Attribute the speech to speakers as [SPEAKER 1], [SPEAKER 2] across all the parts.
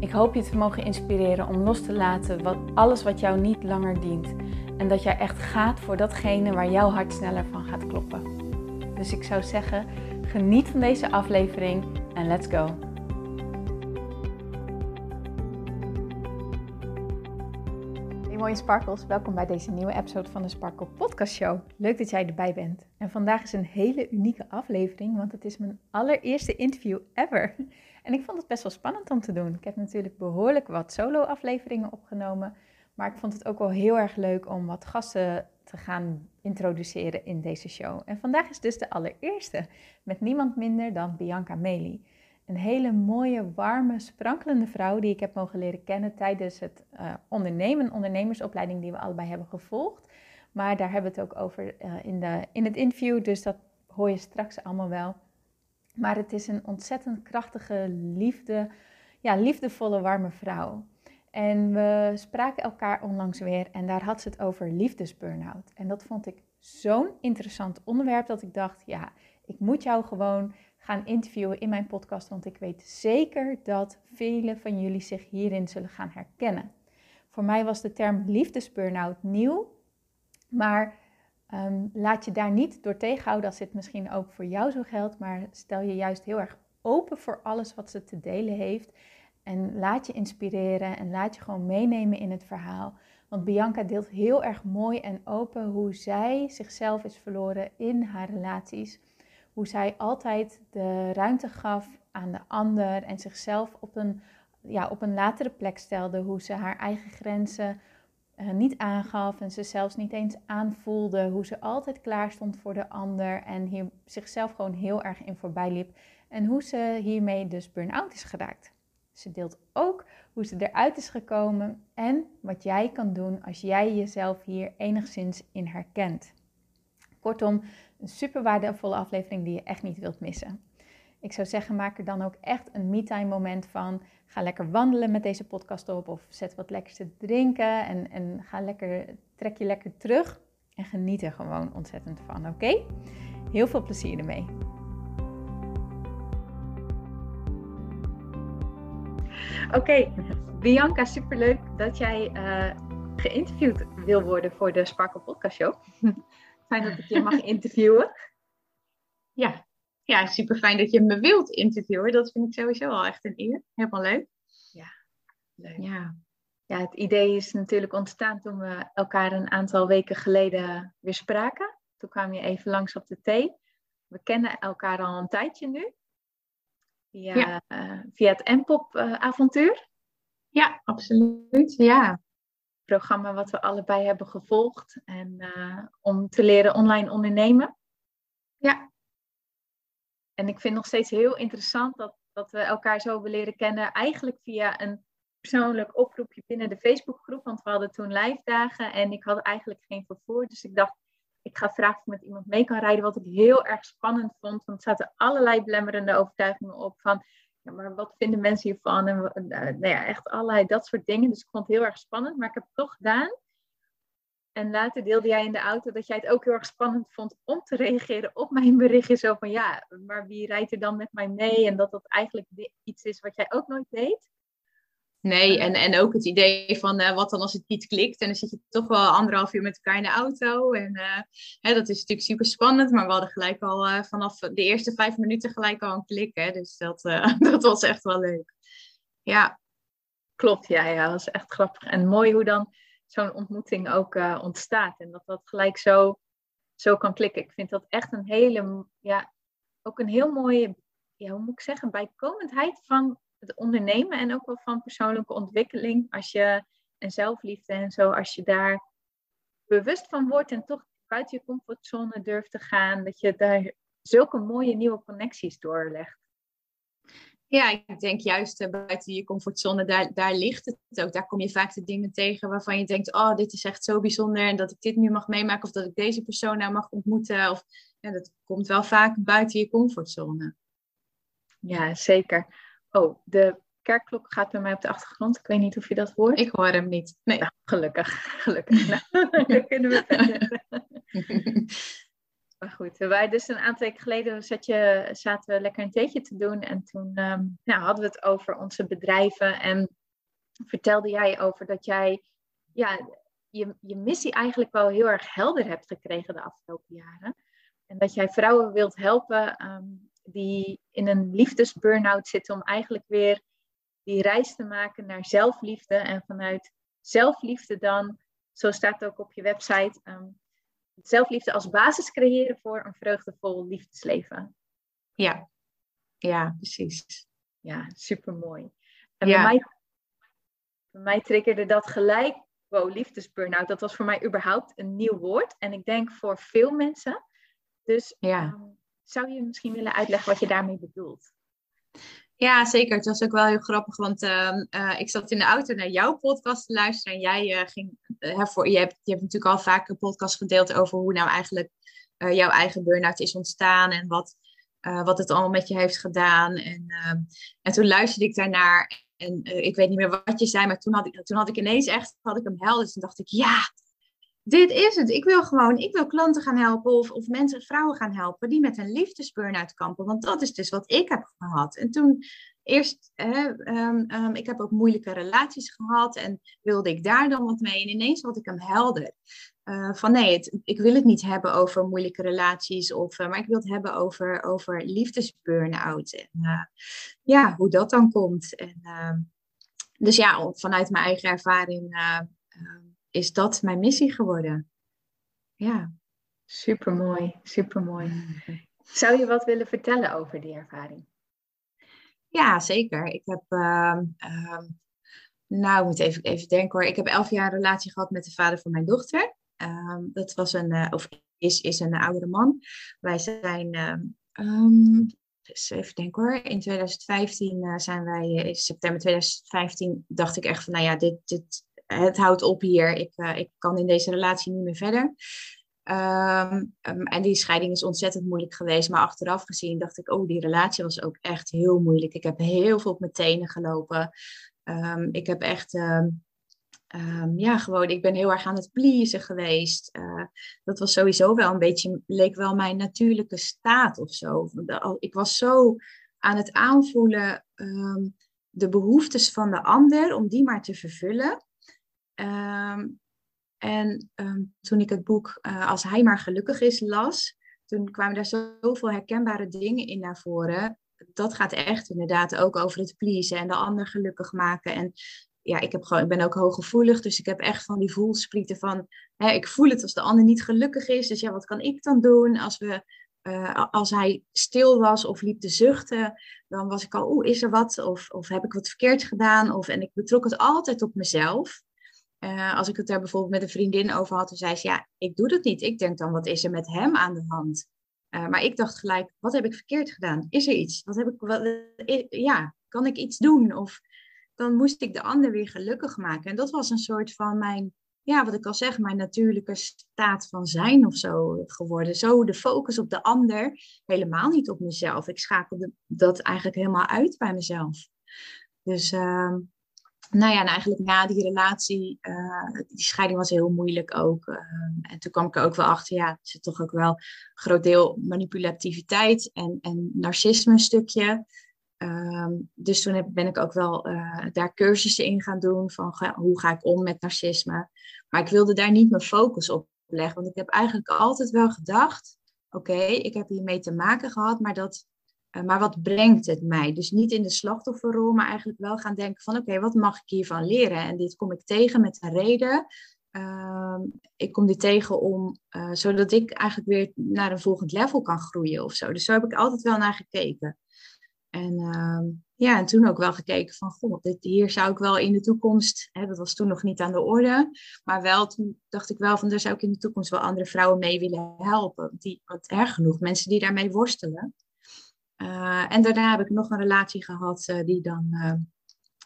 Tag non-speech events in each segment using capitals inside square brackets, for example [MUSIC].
[SPEAKER 1] Ik hoop je te mogen inspireren om los te laten wat, alles wat jou niet langer dient. En dat jij echt gaat voor datgene waar jouw hart sneller van gaat kloppen. Dus ik zou zeggen, geniet van deze aflevering en let's go. Mooie sparkles, welkom bij deze nieuwe episode van de Sparkle Podcast Show. Leuk dat jij erbij bent. En vandaag is een hele unieke aflevering, want het is mijn allereerste interview ever. En ik vond het best wel spannend om te doen. Ik heb natuurlijk behoorlijk wat solo-afleveringen opgenomen. Maar ik vond het ook wel heel erg leuk om wat gasten te gaan introduceren in deze show. En vandaag is dus de allereerste met niemand minder dan Bianca Meli. Een hele mooie, warme, sprankelende vrouw die ik heb mogen leren kennen tijdens het uh, ondernemen, ondernemersopleiding die we allebei hebben gevolgd. Maar daar hebben we het ook over uh, in, de, in het interview, dus dat hoor je straks allemaal wel. Maar het is een ontzettend krachtige, liefde, ja, liefdevolle, warme vrouw. En we spraken elkaar onlangs weer en daar had ze het over liefdesburn-out. En dat vond ik zo'n interessant onderwerp dat ik dacht, ja, ik moet jou gewoon gaan interviewen in mijn podcast, want ik weet zeker dat velen van jullie zich hierin zullen gaan herkennen. Voor mij was de term liefdesburn-out nieuw, maar Ehm, laat je daar niet door tegenhouden als dit misschien ook voor jou zo geldt, maar stel je juist heel erg open voor alles wat ze te delen heeft. En laat je inspireren en laat je gewoon meenemen in het verhaal. Want Bianca deelt heel erg mooi en open hoe zij zichzelf is verloren in haar relaties. Hoe zij altijd de ruimte gaf aan de ander en zichzelf op een, ja, op een latere plek stelde. Hoe ze haar eigen grenzen uh, niet aangaf en ze zelfs niet eens aanvoelde. Hoe ze altijd klaar stond voor de ander en hier zichzelf gewoon heel erg in voorbij liep. En hoe ze hiermee dus burn-out is geraakt. Ze deelt ook hoe ze eruit is gekomen en wat jij kan doen als jij jezelf hier enigszins in herkent. Kortom, een super waardevolle aflevering die je echt niet wilt missen. Ik zou zeggen, maak er dan ook echt een me-time moment van. Ga lekker wandelen met deze podcast op of zet wat lekkers te drinken en, en ga lekker, trek je lekker terug en geniet er gewoon ontzettend van, oké? Heel veel plezier ermee. Oké, Bianca, superleuk dat jij uh, geïnterviewd wil worden voor de Sparkle Podcast Show. [LAUGHS] Fijn dat ik je mag [LAUGHS] interviewen.
[SPEAKER 2] Ja, ja, super fijn dat je me wilt interviewen. Dat vind ik sowieso al echt een eer. Helemaal leuk.
[SPEAKER 1] Ja, leuk. Ja. ja, het idee is natuurlijk ontstaan toen we elkaar een aantal weken geleden weer spraken. Toen kwam je even langs op de thee. We kennen elkaar al een tijdje nu. Via, ja. uh, via het M-pop-avontuur. Uh,
[SPEAKER 2] ja, absoluut. Ja.
[SPEAKER 1] Programma wat we allebei hebben gevolgd. En uh, om te leren online ondernemen.
[SPEAKER 2] Ja,
[SPEAKER 1] en ik vind nog steeds heel interessant dat, dat we elkaar zo hebben leren kennen. Eigenlijk via een persoonlijk oproepje binnen de Facebookgroep. Want we hadden toen live dagen en ik had eigenlijk geen vervoer. Dus ik dacht, ik ga vragen of ik met iemand mee kan rijden. Wat ik heel erg spannend vond. Want er zaten allerlei blemmerende overtuigingen op van... Ja, maar wat vinden mensen hiervan? En uh, nou ja, echt allerlei dat soort dingen. Dus ik vond het heel erg spannend. Maar ik heb het toch gedaan. En later deelde jij in de auto dat jij het ook heel erg spannend vond om te reageren op mijn berichtje. Zo van ja, maar wie rijdt er dan met mij mee? En dat dat eigenlijk iets is wat jij ook nooit deed.
[SPEAKER 2] Nee, en, en ook het idee van uh, wat dan als het niet klikt. En dan zit je toch wel anderhalf uur met elkaar in de auto. En uh, hè, dat is natuurlijk super spannend. Maar we hadden gelijk al uh, vanaf de eerste vijf minuten gelijk al een klik. Hè? Dus dat, [LAUGHS] dat was echt wel leuk. Ja.
[SPEAKER 1] Klopt, ja, ja, dat was echt grappig. En mooi hoe dan zo'n ontmoeting ook uh, ontstaat. En dat dat gelijk zo, zo kan klikken. Ik vind dat echt een hele, ja, ook een heel mooie, ja, hoe moet ik zeggen, bijkomendheid van het ondernemen en ook wel van persoonlijke ontwikkeling. Als je, en zelfliefde en zo, als je daar bewust van wordt en toch buiten je comfortzone durft te gaan, dat je daar zulke mooie nieuwe connecties doorlegt.
[SPEAKER 2] Ja, ik denk juist uh, buiten je comfortzone, daar, daar ligt het ook. Daar kom je vaak de dingen tegen waarvan je denkt, oh, dit is echt zo bijzonder en dat ik dit nu mag meemaken of dat ik deze persoon nou mag ontmoeten. Of, ja, dat komt wel vaak buiten je comfortzone.
[SPEAKER 1] Ja, zeker. Oh, de kerkklok gaat bij mij op de achtergrond. Ik weet niet of je dat hoort.
[SPEAKER 2] Ik hoor hem niet. Nee.
[SPEAKER 1] Nou, gelukkig, [LAUGHS] gelukkig. nou, dan [LAUGHS] kunnen we verder. [LAUGHS] Maar goed, wij dus een aantal weken geleden zaten we lekker een theetje te doen. En toen ehm, nou, hadden we het over onze bedrijven. En vertelde jij over dat jij ja, je, je missie eigenlijk wel heel erg helder hebt gekregen de afgelopen jaren. En dat jij vrouwen wilt helpen ehm, die in een liefdesburn-out zitten om eigenlijk weer die reis te maken naar zelfliefde. En vanuit zelfliefde dan, zo staat het ook op je website, um, zelfliefde als basis creëren voor een vreugdevol liefdesleven.
[SPEAKER 2] Ja, ja, precies.
[SPEAKER 1] Ja, supermooi. En ja. bij, mij, bij mij triggerde dat gelijk, wow, liefdesburn-out. Dat was voor mij überhaupt een nieuw woord. En ik denk voor veel mensen. Dus ja. um, zou je misschien willen uitleggen wat je daarmee bedoelt?
[SPEAKER 2] Ja, zeker. Het was ook wel heel grappig, want uh, uh, ik zat in de auto naar jouw podcast te luisteren en jij uh, ging, voor, je, hebt, je hebt natuurlijk al vaak een podcast gedeeld over hoe nou eigenlijk jouw eigen burn-out is ontstaan en wat, wat het allemaal met je heeft gedaan. En, ehm, en toen luisterde ik daarnaar en ik weet niet meer wat je zei, maar toen had ik, toen had ik ineens echt, had ik hem helder. Dus toen dacht ik, ja, dit is het. Ik wil gewoon, ik wil klanten gaan helpen of, of mensen, vrouwen gaan helpen die met een liefdesburn-out kampen. Want dat is dus wat ik heb gehad. En toen eerst, hè, um, um, ik heb ook moeilijke relaties gehad en wilde ik daar dan wat mee. En ineens had ik hem helder. Uh, van nee, ik wil het niet hebben over moeilijke relaties, of, uh, maar ik wil het hebben over, over liefdesburn-out. En uh, ja, hoe dat dan komt. En, ehm, dus ja, vanuit mijn eigen ervaring is dat mijn missie geworden. Ja.
[SPEAKER 1] Supermooi, supermooi. Zou je wat willen vertellen over die ervaring?
[SPEAKER 2] Ja, zeker. Ik heb, uh, uh, nou, ik moet even, even denken hoor. Ik heb elf jaar een relatie gehad met de vader van mijn dochter. Uh, dat was een, uh, of is, is een oudere man. Wij zijn, dus even denken hoor. In 2015 uh, zijn wij, in september 2015 dacht ik echt van, nou ja, dit, dit, het houdt op hier. Ik, uh, ik kan in deze relatie niet meer verder. Um, um, en die scheiding is ontzettend moeilijk geweest. Maar achteraf gezien dacht ik, oh, die relatie was ook echt heel moeilijk. Ik heb heel veel op mijn tenen gelopen. Um, ik heb echt, ja, gewoon, ik ben heel erg aan het pleasen geweest. Uh, dat was sowieso wel een beetje, leek wel mijn natuurlijke staat of zo. Ik was zo aan het aanvoelen de behoeftes van de ander, om die maar te vervullen. Um, en um, toen ik het boek uh, Als hij maar gelukkig is las, toen kwamen daar zoveel herkenbare dingen in naar voren. Dat gaat echt inderdaad ook over het pleasen en de ander gelukkig maken. En ja, ik, heb gewoon, ik ben ook hooggevoelig, dus ik heb echt van die voelsprieten van... Hè, ik voel het als de ander niet gelukkig is, dus ja, wat kan ik dan doen? Als, we, uh, als hij stil was of liep te zuchten, dan was ik al, oeh, is er wat? Of, of heb ik wat verkeerd gedaan? Of, en ik betrok het altijd op mezelf. Uh, als ik het daar bijvoorbeeld met een vriendin over had, dan zei ze, ja, ik doe dat niet. Ik denk dan, wat is er met hem aan de hand? Uh, maar ik dacht gelijk, wat heb ik verkeerd gedaan? Is er iets? Wat heb ik, wat, ja, kan ik iets doen? Of dan moest ik de ander weer gelukkig maken. En dat was een soort van mijn, ja, wat ik al zeg, mijn natuurlijke staat van zijn of zo geworden. Zo de focus op de ander, helemaal niet op mezelf. Ik schakelde dat eigenlijk helemaal uit bij mezelf. Dus uh, nou ja, en eigenlijk na die relatie, uh, die scheiding was heel moeilijk ook. Uh, en toen kwam ik er ook wel achter, ja, er zit toch ook wel een groot deel manipulativiteit en, en narcisme een stukje. Um, dus toen ben ik ook wel uh, daar cursussen in gaan doen van hoe ga ik om met narcisme. Maar ik wilde daar niet mijn focus op leggen, want ik heb eigenlijk altijd wel gedacht, oké, ik heb hiermee te maken gehad, maar dat eh, maar wat brengt het mij? Dus niet in de slachtofferrol, maar eigenlijk wel gaan denken van oké, wat mag ik hiervan leren? En dit kom ik tegen met een reden. Uh, ik kom dit tegen om, uh, zodat ik eigenlijk weer naar een volgend level kan groeien of zo. Dus zo heb ik altijd wel naar gekeken. En uh, ja, en toen ook wel gekeken van, goh, dit, hier zou ik wel in de toekomst, hè, dat was toen nog niet aan de orde, maar wel, toen dacht ik wel van, daar zou ik in de toekomst wel andere vrouwen mee willen helpen. Die, want erg genoeg, mensen die daarmee worstelen. En daarna heb ik nog een relatie gehad die dan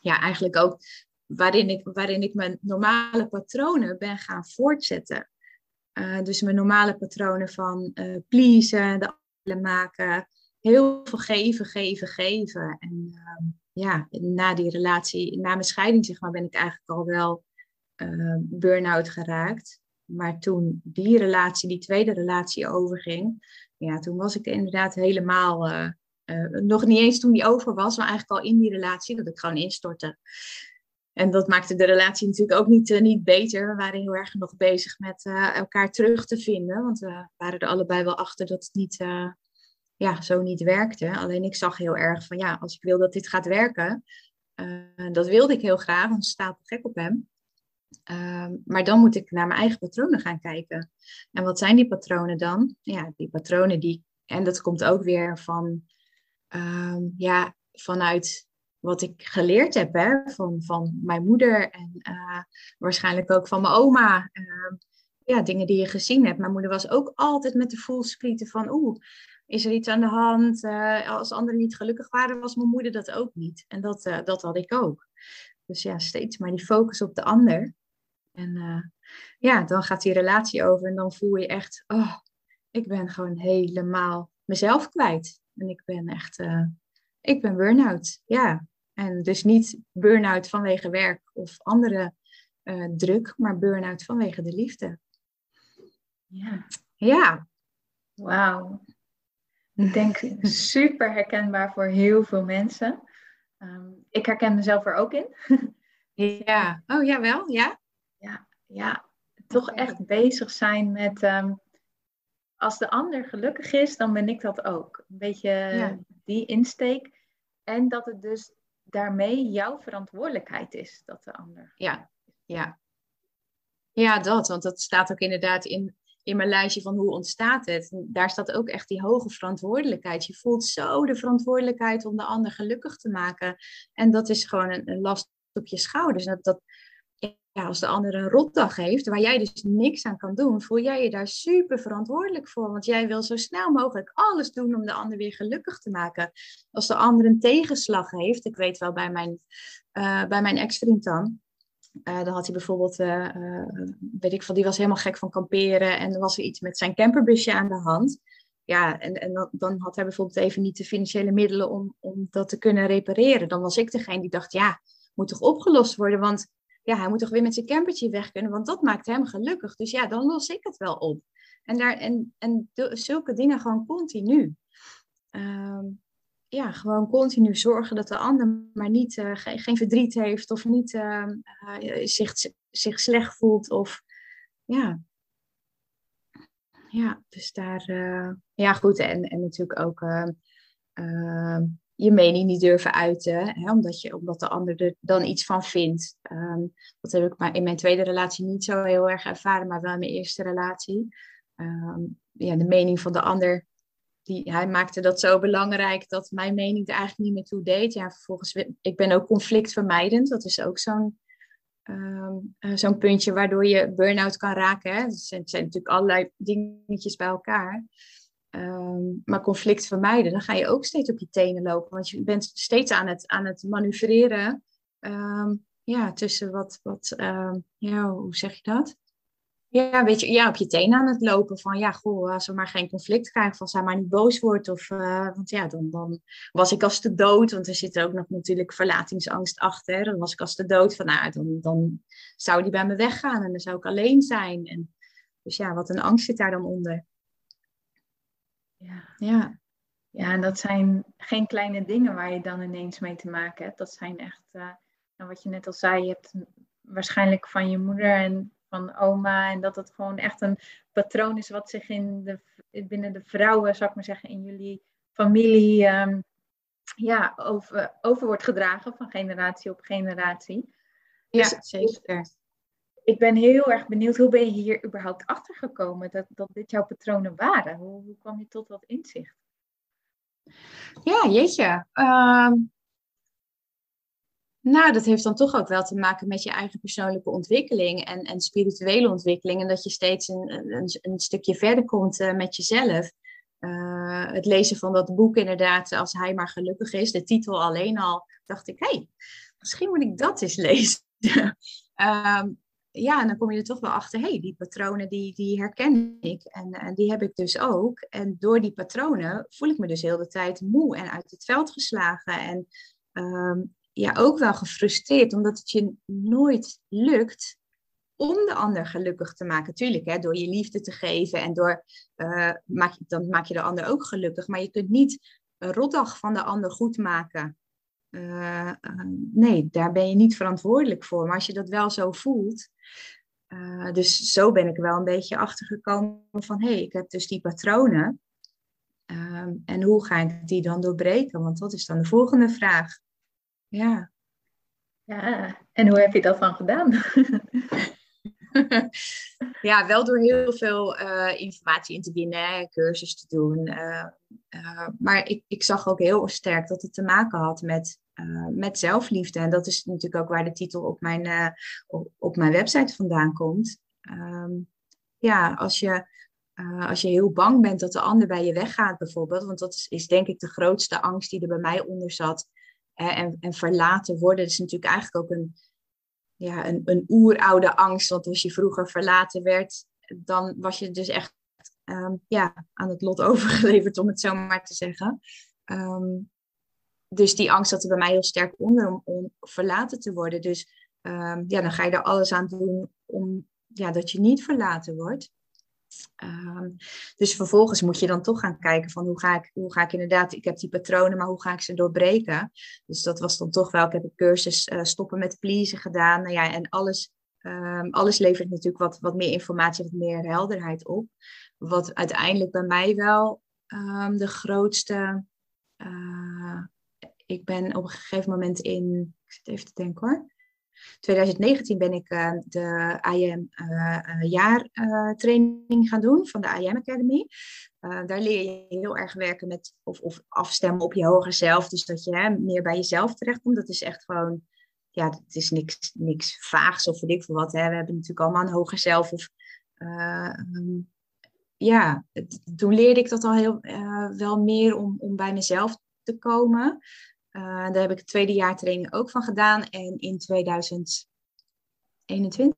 [SPEAKER 2] ja, eigenlijk ook waarin ik, waarin ik mijn normale patronen ben gaan voortzetten. dus mijn normale patronen van pleasen, de afspraken maken, heel veel geven, geven, geven. En ehm, ja, na die relatie, na mijn scheiding zeg maar, ben ik eigenlijk al wel burn-out geraakt. Maar toen die relatie, die tweede relatie overging, ja, toen was ik inderdaad helemaal, uh, nog niet eens toen die over was, maar eigenlijk al in die relatie, dat ik gewoon instortte. En dat maakte de relatie natuurlijk ook niet, niet beter. We waren heel erg nog bezig met elkaar terug te vinden. Want we waren er allebei wel achter dat het niet, ja, zo niet werkte. Alleen ik zag heel erg van ja, als ik wil dat dit gaat werken, dat wilde ik heel graag, want stapel gek op hem. Uh, maar dan moet ik naar mijn eigen patronen gaan kijken. En wat zijn die patronen dan? Ja, die patronen die, en dat komt ook weer van, uh, ja, vanuit wat ik geleerd heb hè, van, van mijn moeder en eh, waarschijnlijk ook van mijn oma. Ehm, ja, dingen die je gezien hebt. Mijn moeder was ook altijd met de voelsprieten van, oeh, is er iets aan de hand? Uh, als anderen niet gelukkig waren, was mijn moeder dat ook niet. En dat, uh, dat had ik ook. Dus ja, steeds maar die focus op de ander. En ja, dan gaat die relatie over en dan voel je echt, oh, ik ben gewoon helemaal mezelf kwijt. En ik ben echt, ik ben burn-out. Ja, en dus niet burn-out vanwege werk of andere druk, maar burn-out vanwege de liefde.
[SPEAKER 1] Ja.
[SPEAKER 2] Ja.
[SPEAKER 1] Wauw. Ik denk [LAUGHS] super herkenbaar voor heel veel mensen. Um, ik herken mezelf er ook in.
[SPEAKER 2] ja, oh ja, wel, ja.
[SPEAKER 1] Ja, ja. toch echt bezig zijn met. Um, als de ander gelukkig is, dan ben ik dat ook. Een beetje die insteek. En dat het dus daarmee jouw verantwoordelijkheid is dat de ander.
[SPEAKER 2] Ja, ja. Ja, dat. Want dat staat ook inderdaad in in mijn lijstje van hoe ontstaat het. daar staat ook echt die hoge verantwoordelijkheid. Je voelt zo de verantwoordelijkheid om de ander gelukkig te maken. En dat is gewoon een, een last op je schouders. Dat, dat, ja, als de ander een rotdag heeft, waar jij dus niks aan kan doen, voel jij je daar super verantwoordelijk voor. Want jij wil zo snel mogelijk alles doen om de ander weer gelukkig te maken. Als de ander een tegenslag heeft, ik weet wel bij mijn, uh, bij mijn ex-vriend dan, uh, dan had hij bijvoorbeeld, uh, weet ik veel, die was helemaal gek van kamperen en er was er iets met zijn camperbusje aan de hand. Ja, en, en dan, dan had hij bijvoorbeeld even niet de financiële middelen om, om dat te kunnen repareren. Dan was ik degene die dacht, ja, moet toch opgelost worden, want ja, hij moet toch weer met zijn campertje weg kunnen, want dat maakt hem gelukkig. Dus ja, dan los ik het wel op. En, daar, en, en zulke dingen gewoon continu. Ehm, ja, gewoon continu zorgen dat de ander maar niet, uh, geen, verdriet heeft of niet uh, uh, zich, zich slecht voelt. Of ja. Ja, dus daar. ja, goed. En, en natuurlijk ook je mening niet durven uiten, hè, omdat, je, omdat de ander er dan iets van vindt. Um, dat heb ik maar in mijn tweede relatie niet zo heel erg ervaren, maar wel in mijn eerste relatie. Um, ja, de mening van de ander die, hij maakte dat zo belangrijk dat mijn mening er eigenlijk niet meer toe deed. Ja, vervolgens, ik ben ook conflictvermijdend. Dat is ook zo'n ehm, eh, zo'n puntje waardoor je burn-out kan raken. Hè. Het zijn, zijn, natuurlijk allerlei dingetjes bij elkaar. Um, maar conflict vermijden, dan ga je ook steeds op je tenen lopen. Want je bent steeds aan het, aan het manoeuvreren um, ja, tussen wat, wat ja, hoe zeg je dat? ja, weet je, ja, op je tenen aan het lopen van ja, goh, als we maar geen conflict krijgen, als hij maar niet boos wordt. Of, uh, want ja, dan, dan was ik als te dood, want er zit ook nog natuurlijk verlatingsangst achter. Dan was ik als te dood van, nou, dan, dan zou die bij me weggaan en dan zou ik alleen zijn. En, dus ja, wat een angst zit daar dan onder.
[SPEAKER 1] Ja. ja. Ja, en dat zijn geen kleine dingen waar je dan ineens mee te maken hebt. Dat zijn echt, uh, wat je net al zei, je hebt waarschijnlijk van je moeder en van oma. En dat het gewoon echt een patroon is wat zich in de, binnen de vrouwen, zou ik maar zeggen, in jullie familie ehm, ja, over, over wordt gedragen van generatie op generatie.
[SPEAKER 2] Ja, dus, zeker.
[SPEAKER 1] Ik ben heel erg benieuwd, hoe ben je hier überhaupt achter gekomen dat, dat dit jouw patronen waren? Hoe, hoe kwam je tot dat inzicht?
[SPEAKER 2] Ja, jeetje. Uh, nou, dat heeft dan toch ook wel te maken met je eigen persoonlijke ontwikkeling en, en spirituele ontwikkeling. En dat je steeds een, een, een stukje verder komt uh, met jezelf. het lezen van dat boek inderdaad, als hij maar gelukkig is, de titel alleen al, dacht ik, hé, hey, misschien moet ik dat eens [LAUGHS] lezen. um, ja, en dan kom je er toch wel achter, hé, hey, die patronen die, die herken ik en, en die heb ik dus ook. En door die patronen voel ik me dus heel de tijd moe en uit het veld geslagen. En ehm, ja, ook wel gefrustreerd, omdat het je nooit lukt om de ander gelukkig te maken. Tuurlijk, hè, door je liefde te geven en door, uh, maak, dan maak je de ander ook gelukkig. Maar je kunt niet een rotdag van de ander goed maken. Uh, nee, daar ben je niet verantwoordelijk voor. Maar als je dat wel zo voelt. Uh, dus zo ben ik wel een beetje achtergekomen van hé, hey, ik heb dus die patronen. Uh, en hoe ga ik die dan doorbreken? Want dat is dan de volgende vraag. Ja.
[SPEAKER 1] Ja, en hoe heb je dat dan gedaan? [LAUGHS] [LAUGHS]
[SPEAKER 2] ja, wel door heel veel uh, informatie in te winnen, cursus te doen. Uh, uh, maar ik, ik zag ook heel sterk dat het te maken had met, met zelfliefde. En dat is natuurlijk ook waar de titel op mijn, op, op, mijn website vandaan komt. Um, ja, als je, als je heel bang bent dat de ander bij je weggaat bijvoorbeeld, want dat is, is denk ik de grootste angst die er bij mij onder zat. en, en verlaten worden, is natuurlijk eigenlijk ook een, ja, een, een oeroude angst. Want als je vroeger verlaten werd, dan was je dus echt um, ja, aan het lot [LAUGHS] overgeleverd, om het zo maar te zeggen. Um, dus die angst zat er bij mij heel sterk onder om, verlaten te worden. Dus um, ja, dan ga je er alles aan doen om ja, dat je niet verlaten wordt. Um, dus vervolgens moet je dan toch gaan kijken van hoe ga ik, hoe ga ik inderdaad, ik heb die patronen, maar hoe ga ik ze doorbreken? Dus dat was dan toch wel, ik heb een cursus uh, stoppen met pleasen gedaan. Nou ja, en alles, um, alles levert natuurlijk wat, wat meer informatie, wat meer helderheid op. Wat uiteindelijk bij mij wel de grootste, ik ben op een gegeven moment in, ik zit even te denken hoor. 2019 ben ik uh, de IM uh, eh, jaartraining gaan doen van de IM Academy. daar leer je heel erg werken met of, of afstemmen op je hoger zelf. Dus dat je hè, meer bij jezelf terechtkomt. Dat is echt gewoon, ja, het is niks, niks vaags of weet ik veel wat. Hè. We hebben natuurlijk allemaal een hoger zelf. Of, um, ja, toen leerde ik dat al heel, wel meer om, om bij mezelf te komen. Uh, daar heb ik de tweede jaar training ook van gedaan. En in 2021,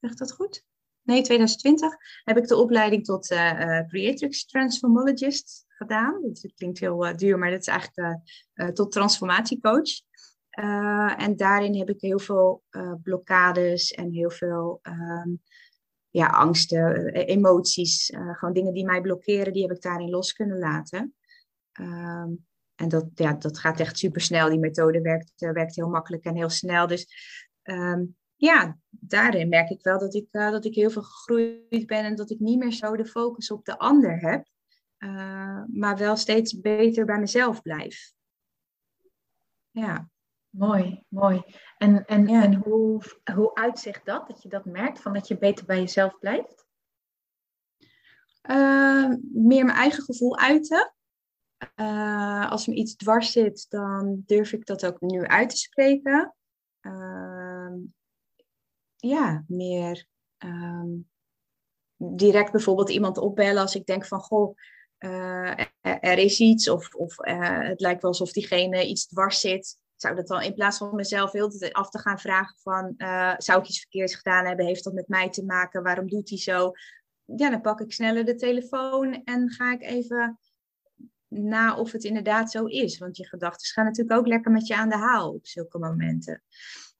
[SPEAKER 2] zeg dat goed? Nee, 2020 heb ik de opleiding tot uh, uh, Creatrix Transformologist gedaan. Dat klinkt heel duur, maar dat is eigenlijk tot transformatiecoach. en daarin heb ik heel veel blokkades en heel veel um, ja, angsten, emoties, gewoon dingen die mij blokkeren, die heb ik daarin los kunnen laten. Um, en dat, ja, dat gaat echt super snel. Die methode werkt, uh, werkt heel makkelijk en heel snel. Dus um, ja, daarin merk ik wel dat ik, uh, dat ik heel veel gegroeid ben en dat ik niet meer zo de focus op de ander heb, uh, maar wel steeds beter bij mezelf blijf.
[SPEAKER 1] Ja. Mooi, mooi. En, en, ja. en hoe, hoe uitzicht dat, dat je dat merkt, van dat je beter bij jezelf blijft?
[SPEAKER 2] meer mijn eigen gevoel uiten. Uh, als me iets dwars zit, dan durf ik dat ook nu uit te spreken. Uh, ja, meer um, direct bijvoorbeeld iemand opbellen als ik denk van goh, uh, er, is iets of, of eh, het lijkt wel alsof diegene iets dwars zit. Zou dat dan in plaats van mezelf heel tijd af te gaan vragen van zou ik iets verkeerds gedaan hebben? Heeft dat met mij te maken? Waarom doet hij zo? Ja, dan pak ik sneller de telefoon en ga ik even na of het inderdaad zo is. Want je gedachten gaan natuurlijk ook lekker met je aan de haal op zulke momenten.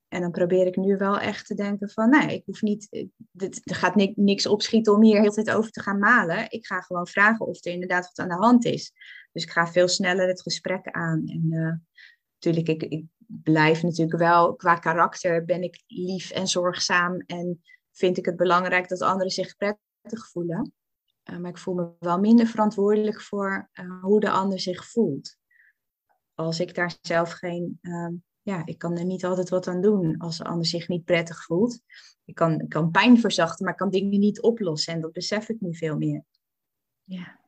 [SPEAKER 2] En dan probeer ik nu wel echt te denken van, nee, ik hoef niet, dit, er gaat niks opschieten om hier heel tijd over te gaan malen. Ik ga gewoon vragen of er inderdaad wat aan de hand is. Dus ik ga veel sneller het gesprek aan. En uh, natuurlijk, ik, ik blijf natuurlijk wel, qua karakter ben ik lief en zorgzaam. En vind ik het belangrijk dat anderen zich prettig voelen. Uh, maar ik voel me wel minder verantwoordelijk voor uh, hoe de ander zich voelt. Als ik daar zelf geen, uh, ja, ik kan er niet altijd wat aan doen als de ander zich niet prettig voelt. Ik kan, ik kan pijn verzachten, maar ik kan dingen niet oplossen. En dat besef ik nu veel meer.
[SPEAKER 1] Ja.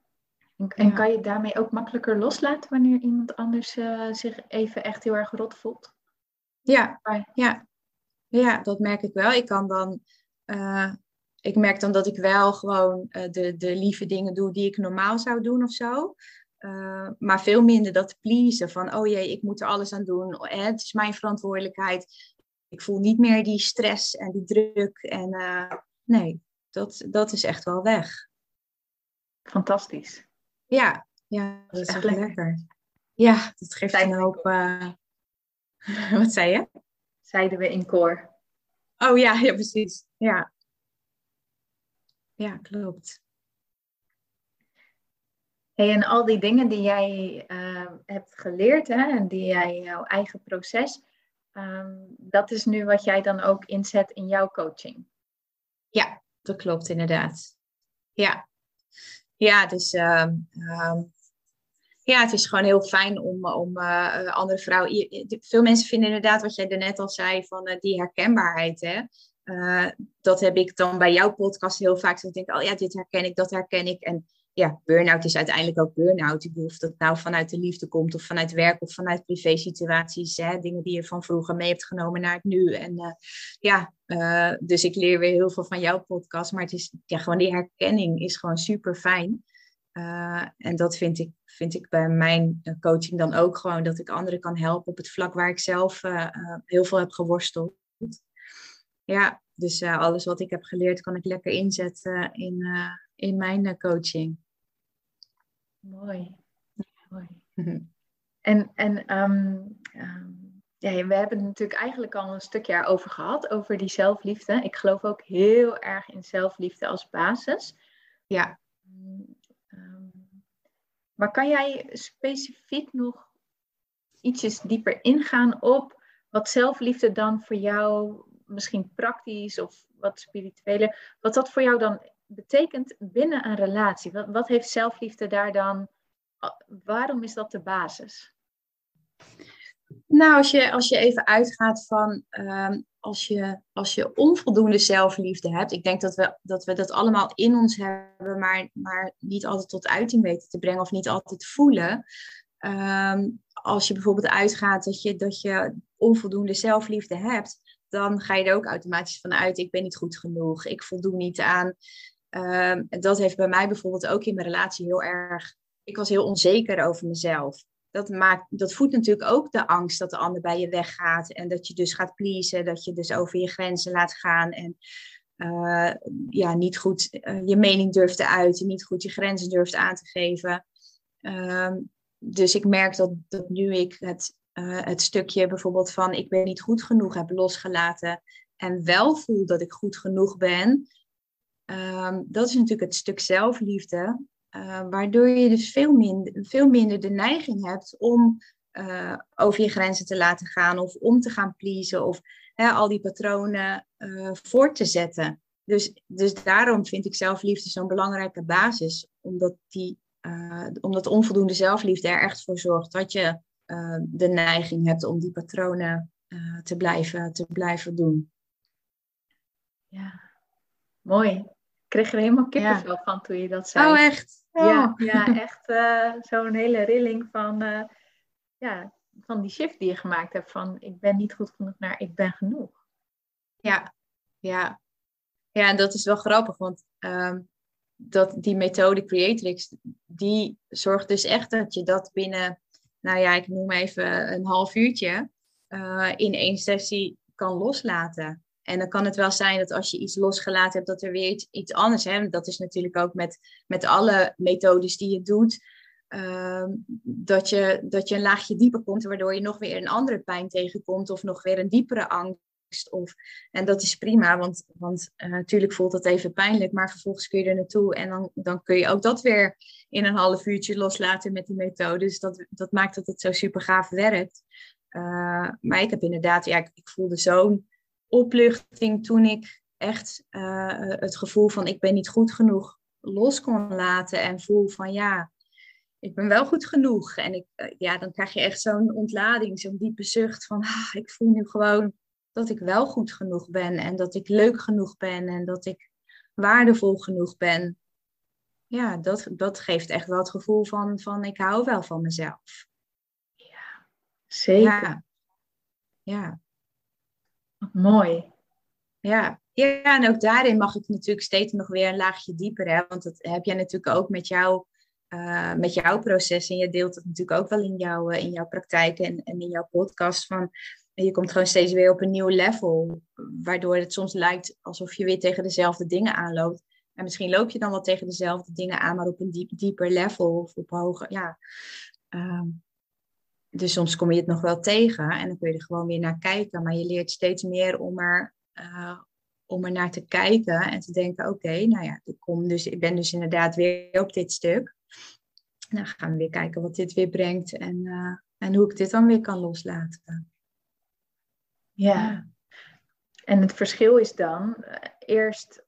[SPEAKER 1] En ja. kan je daarmee ook makkelijker loslaten wanneer iemand anders uh, zich even echt heel erg rot voelt?
[SPEAKER 2] Ja, ja. ja dat merk ik wel. Ik kan dan ik merk dan dat ik wel gewoon de, de lieve dingen doe die ik normaal zou doen of zo. maar veel minder dat pleasen van, oh jee, ik moet er alles aan doen. Het is mijn verantwoordelijkheid. Ik voel niet meer die stress en die druk. En nee, dat, dat is echt wel weg.
[SPEAKER 1] Fantastisch.
[SPEAKER 2] Ja, ja dat is echt lekker. Ja, dat geeft een hoop. [LAUGHS] Wat zei je?
[SPEAKER 1] Zeiden we in koor.
[SPEAKER 2] Oh ja, ja, precies. Ja. Ja, klopt.
[SPEAKER 1] En al die dingen die jij uh, hebt geleerd hè, en die jij jouw eigen proces, um, dat is nu wat jij dan ook inzet in jouw coaching.
[SPEAKER 2] Ja, dat klopt inderdaad. Ja, ja dus uh, ja, het is gewoon heel fijn om, om uh, andere vrouwen. Veel mensen vinden inderdaad wat jij net al zei, van uh, die herkenbaarheid. Hè? Uh, dat heb ik dan bij jouw podcast heel vaak. Dat ik denk, oh ja, dit herken ik, dat herken ik. En ja, burn-out is uiteindelijk ook burn-out. Ik of dat nou vanuit de liefde komt, of vanuit werk, of vanuit privé-situaties. Hè? Dingen die je van vroeger mee hebt genomen naar het nu. En ja, dus ik leer weer heel veel van jouw podcast. Maar het is, ja, gewoon die herkenning is gewoon super fijn. En dat vind ik, vind ik bij mijn eh, coaching dan ook gewoon dat ik anderen kan helpen op het vlak waar ik zelf heel veel heb geworsteld. Ja, dus alles wat ik heb geleerd kan ik lekker inzetten in, in mijn coaching.
[SPEAKER 1] Mooi. Mooi. [LAUGHS] en en um, um, ja, we hebben het natuurlijk eigenlijk al een stukje over gehad, over die zelfliefde. Ik geloof ook heel erg in zelfliefde als basis.
[SPEAKER 2] Ja.
[SPEAKER 1] Mm, maar kan jij specifiek nog ietsjes dieper ingaan op wat zelfliefde dan voor jou misschien praktisch of wat spirituele, wat dat voor jou dan betekent binnen een relatie? Wat, wat heeft zelfliefde daar dan, waarom is dat de basis?
[SPEAKER 2] Nou, als je, als je even uitgaat van ehm, als, je, als je onvoldoende zelfliefde hebt, ik denk dat we dat, we dat allemaal in ons hebben, maar, maar niet altijd tot uiting weten te brengen of niet altijd voelen. Ehm, als je bijvoorbeeld uitgaat dat je, dat je onvoldoende zelfliefde hebt, dan ga je er ook automatisch van uit, ik ben niet goed genoeg, ik voldoen niet aan. Um, dat heeft bij mij bijvoorbeeld ook in mijn relatie heel erg, ik was heel onzeker over mezelf dat, maakt, dat voedt natuurlijk ook de angst dat de ander bij je weggaat. En dat je dus gaat pleasen, dat je dus over je grenzen laat gaan. En uh, ja, niet goed uh, je mening durft te uiten, niet goed je grenzen durft aan te geven. Uh, dus ik merk dat, dat nu ik het, uh, het stukje bijvoorbeeld van ik ben niet goed genoeg heb losgelaten. En wel voel dat ik goed genoeg ben. Ehm, dat is natuurlijk het stuk zelfliefde. Uh, waardoor je dus veel minder, veel minder de neiging hebt om uh, over je grenzen te laten gaan of om te gaan pleasen of hè, al die patronen voort te zetten. Dus, dus daarom vind ik zelfliefde zo'n belangrijke basis, omdat, die, omdat onvoldoende zelfliefde er echt voor zorgt dat je de neiging hebt om die patronen te, blijven, te blijven doen.
[SPEAKER 1] Ja, mooi kreeg er helemaal kippenvel van toen je dat zei.
[SPEAKER 2] Oh, echt?
[SPEAKER 1] Ja, ja, echt uh, zo'n hele rilling van, uh, ja, van die shift die je gemaakt hebt. Van ik ben niet goed genoeg naar ik ben genoeg.
[SPEAKER 2] Ja, ja. Ja, en dat is wel grappig, want um, dat, die methode Creatrix, die zorgt dus echt dat je dat binnen, nou ja, ik noem even een half uurtje, uh, in één sessie kan loslaten. En dan kan het wel zijn dat als je iets losgelaten hebt, dat er weer iets, anders is. Dat is natuurlijk ook met, met alle methodes die je doet. Uh, dat, je, dat je een laagje dieper komt, waardoor je nog weer een andere pijn tegenkomt of nog weer een diepere angst. Of, en dat is prima, want, want uh, natuurlijk voelt dat even pijnlijk, maar vervolgens kun je er naartoe en dan, dan kun je ook dat weer in een half uurtje loslaten met die methode. Dus dat, dat maakt dat het zo super gaaf werkt. Uh, maar ik heb inderdaad, ja, ik, voelde zo'n opluchting toen ik echt uh, het gevoel van ik ben niet goed genoeg los kon laten en voel van ja, ik ben wel goed genoeg. En ik, ja, dan krijg je echt zo'n ontlading, zo'n diepe zucht van ah, ik voel nu gewoon dat ik wel goed genoeg ben en dat ik leuk genoeg ben en dat ik waardevol genoeg ben. Ja, dat, dat geeft echt wel het gevoel van, van ik hou wel van mezelf.
[SPEAKER 1] Ja, zeker.
[SPEAKER 2] Ja. ja.
[SPEAKER 1] Mooi.
[SPEAKER 2] Ja. Ja, en ook daarin mag ik natuurlijk steeds nog weer een laagje dieper. Hè? Want dat heb jij natuurlijk ook met, jou, uh, met jouw proces. En je deelt het natuurlijk ook wel in, jou, in jouw praktijk en, en in jouw podcast. Van, je komt gewoon steeds weer op een nieuw level. Waardoor het soms lijkt alsof je weer tegen dezelfde dingen aanloopt. En misschien loop je dan wel tegen dezelfde dingen aan, maar op een diep, dieper level of op hoger. Ja. Uh, dus soms kom je het nog wel tegen en dan kun je er gewoon weer naar kijken. Maar je leert steeds meer om er, uh, om er naar te kijken en te denken: oké, nou ja, ik, kom dus, ik ben dus inderdaad weer op dit stuk. Dan gaan we weer kijken wat dit weer brengt en, uh, en hoe ik dit dan weer kan loslaten.
[SPEAKER 1] Ja. En het verschil is dan, uh, eerst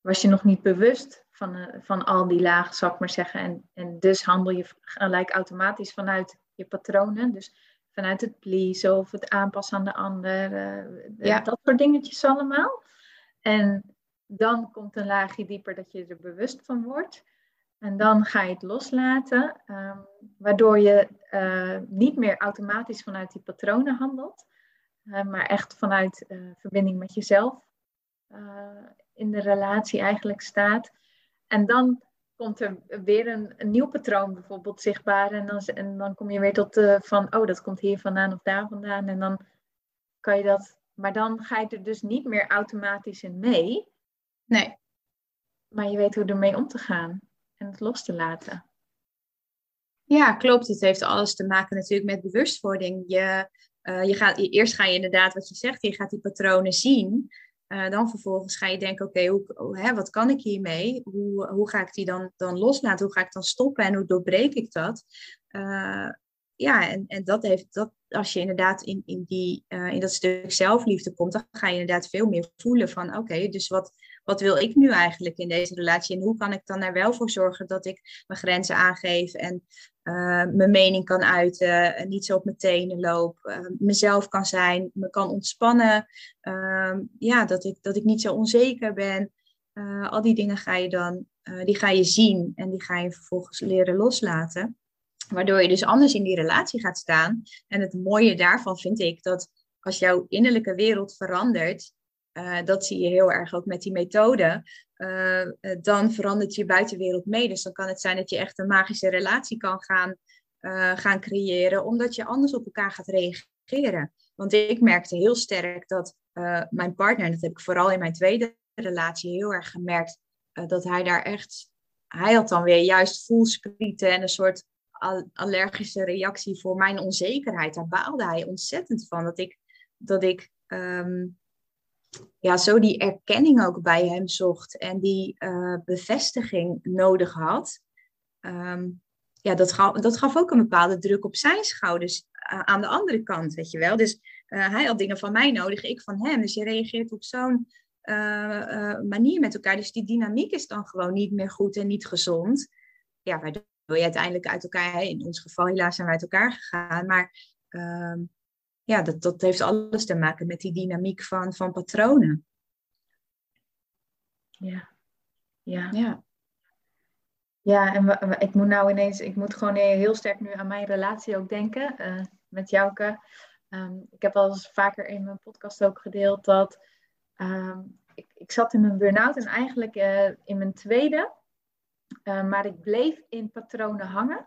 [SPEAKER 1] was je nog niet bewust van, van al die lagen, zal ik maar zeggen. En, en dus handel je gelijk automatisch vanuit je patronen. Dus vanuit het pleasen of het aanpassen aan de ander. Uh, ja. Dat soort dingetjes allemaal. En dan komt een laagje dieper dat je er bewust van wordt. En dan ga je het loslaten, um, waardoor je niet meer automatisch vanuit die patronen handelt, maar echt vanuit verbinding met jezelf in de relatie eigenlijk staat. En dan komt er weer een, een, nieuw patroon bijvoorbeeld zichtbaar. En dan, en dan kom je weer tot de van, oh, dat komt hier vandaan of daar vandaan. En dan kan je dat, maar dan ga je er dus niet meer automatisch in mee.
[SPEAKER 2] Nee.
[SPEAKER 1] Maar je weet hoe ermee om te gaan en het los te laten.
[SPEAKER 2] Ja, klopt. Het heeft alles te maken natuurlijk met bewustwording. Je, uh, je gaat, eerst ga je inderdaad, wat je zegt, je gaat die patronen zien. Uh, dan vervolgens ga je denken, oké, okay, wat kan ik hiermee? Hoe, hoe ga ik die dan, dan loslaten? Hoe ga ik dan stoppen en hoe doorbreek ik dat? Uh, ja, en, en dat heeft, dat, als je inderdaad in, in, die, in dat stuk zelfliefde komt, dan ga je inderdaad veel meer voelen van, oké, dus wat, wat wil ik nu eigenlijk in deze relatie? En hoe kan ik dan er wel voor zorgen dat ik mijn grenzen aangeef en uh, mijn mening kan uiten, en niet zo op mijn tenen loop, uh, mezelf kan zijn, me kan ontspannen, uh, ja, dat ik, dat ik niet zo onzeker ben. Eh, al die dingen ga je dan, die ga je zien en die ga je vervolgens leren loslaten. Waardoor je dus anders in die relatie gaat staan. En het mooie daarvan vind ik dat als jouw innerlijke wereld verandert, uh, dat zie je heel erg ook met die methode. Uh, dan verandert je buitenwereld mee. Dus dan kan het zijn dat je echt een magische relatie kan gaan, gaan creëren, omdat je anders op elkaar gaat reageren. Want ik merkte heel sterk dat mijn partner, en dat heb ik vooral in mijn tweede relatie heel erg gemerkt, dat hij daar echt, hij had dan weer juist voelsprieten en een soort allergische reactie voor mijn onzekerheid. Daar baalde hij ontzettend van. Dat ik, dat ik um, ja, zo die erkenning ook bij hem zocht en die uh, bevestiging nodig had. Um, ja, dat gaf, dat gaf ook een bepaalde druk op zijn schouders uh, aan de andere kant, weet je wel. Dus uh, hij had dingen van mij nodig, ik van hem. Dus je reageert op zo'n manier met elkaar. Dus die dynamiek is dan gewoon niet meer goed en niet gezond. Ja, waardoor je uiteindelijk uit elkaar, in ons geval helaas zijn we uit elkaar gegaan. Maar uh, ja, dat, dat heeft alles te maken met die dynamiek van, van patronen.
[SPEAKER 1] Ja. Ja. Ja. Ja, en ik moet nou ineens, ik moet gewoon heel sterk nu aan mijn relatie ook denken uh, met Jouke. Um, ik heb al eens vaker in mijn podcast ook gedeeld dat um, ik, ik zat in een burn-out en eigenlijk uh, in mijn tweede, uh, maar ik bleef in patronen hangen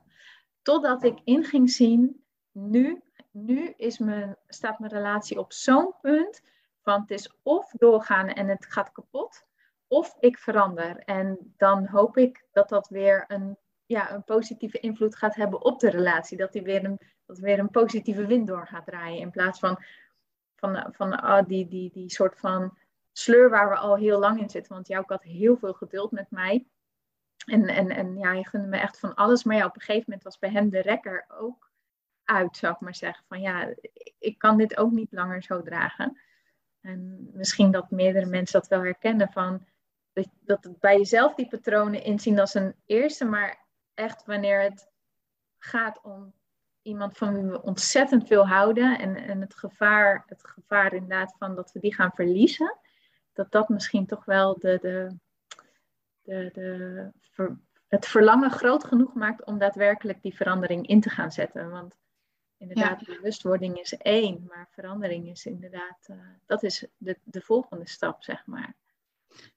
[SPEAKER 1] totdat ik in ging zien, nu nu is mijn, staat mijn relatie op zo'n punt van het is of doorgaan en het gaat kapot, of ik verander. En dan hoop ik dat dat weer een, ja, een positieve invloed gaat hebben op de relatie. Dat, die weer een, dat weer een positieve wind door gaat draaien. In plaats van, van, van ah, die, die, die soort van sleur waar we al heel lang in zitten. Want jou had heel veel geduld met mij. En, en, en ja, je gunde me echt van alles. Maar ja, op een gegeven moment was bij hem de rekker ook uit, zou ik maar zeggen. Van ja, ik kan dit ook niet langer zo dragen. En misschien dat meerdere mensen dat wel herkennen van dat, dat bij jezelf die patronen inzien als een eerste, maar echt wanneer het gaat om iemand van wie we ontzettend veel houden en, en het, gevaar, het gevaar inderdaad van dat we die gaan verliezen, dat dat misschien toch wel de, de, de, de het verlangen groot genoeg maakt om daadwerkelijk die verandering in te gaan zetten. Want inderdaad, bewustwording is één, maar verandering is inderdaad, dat is de, de volgende stap, zeg maar.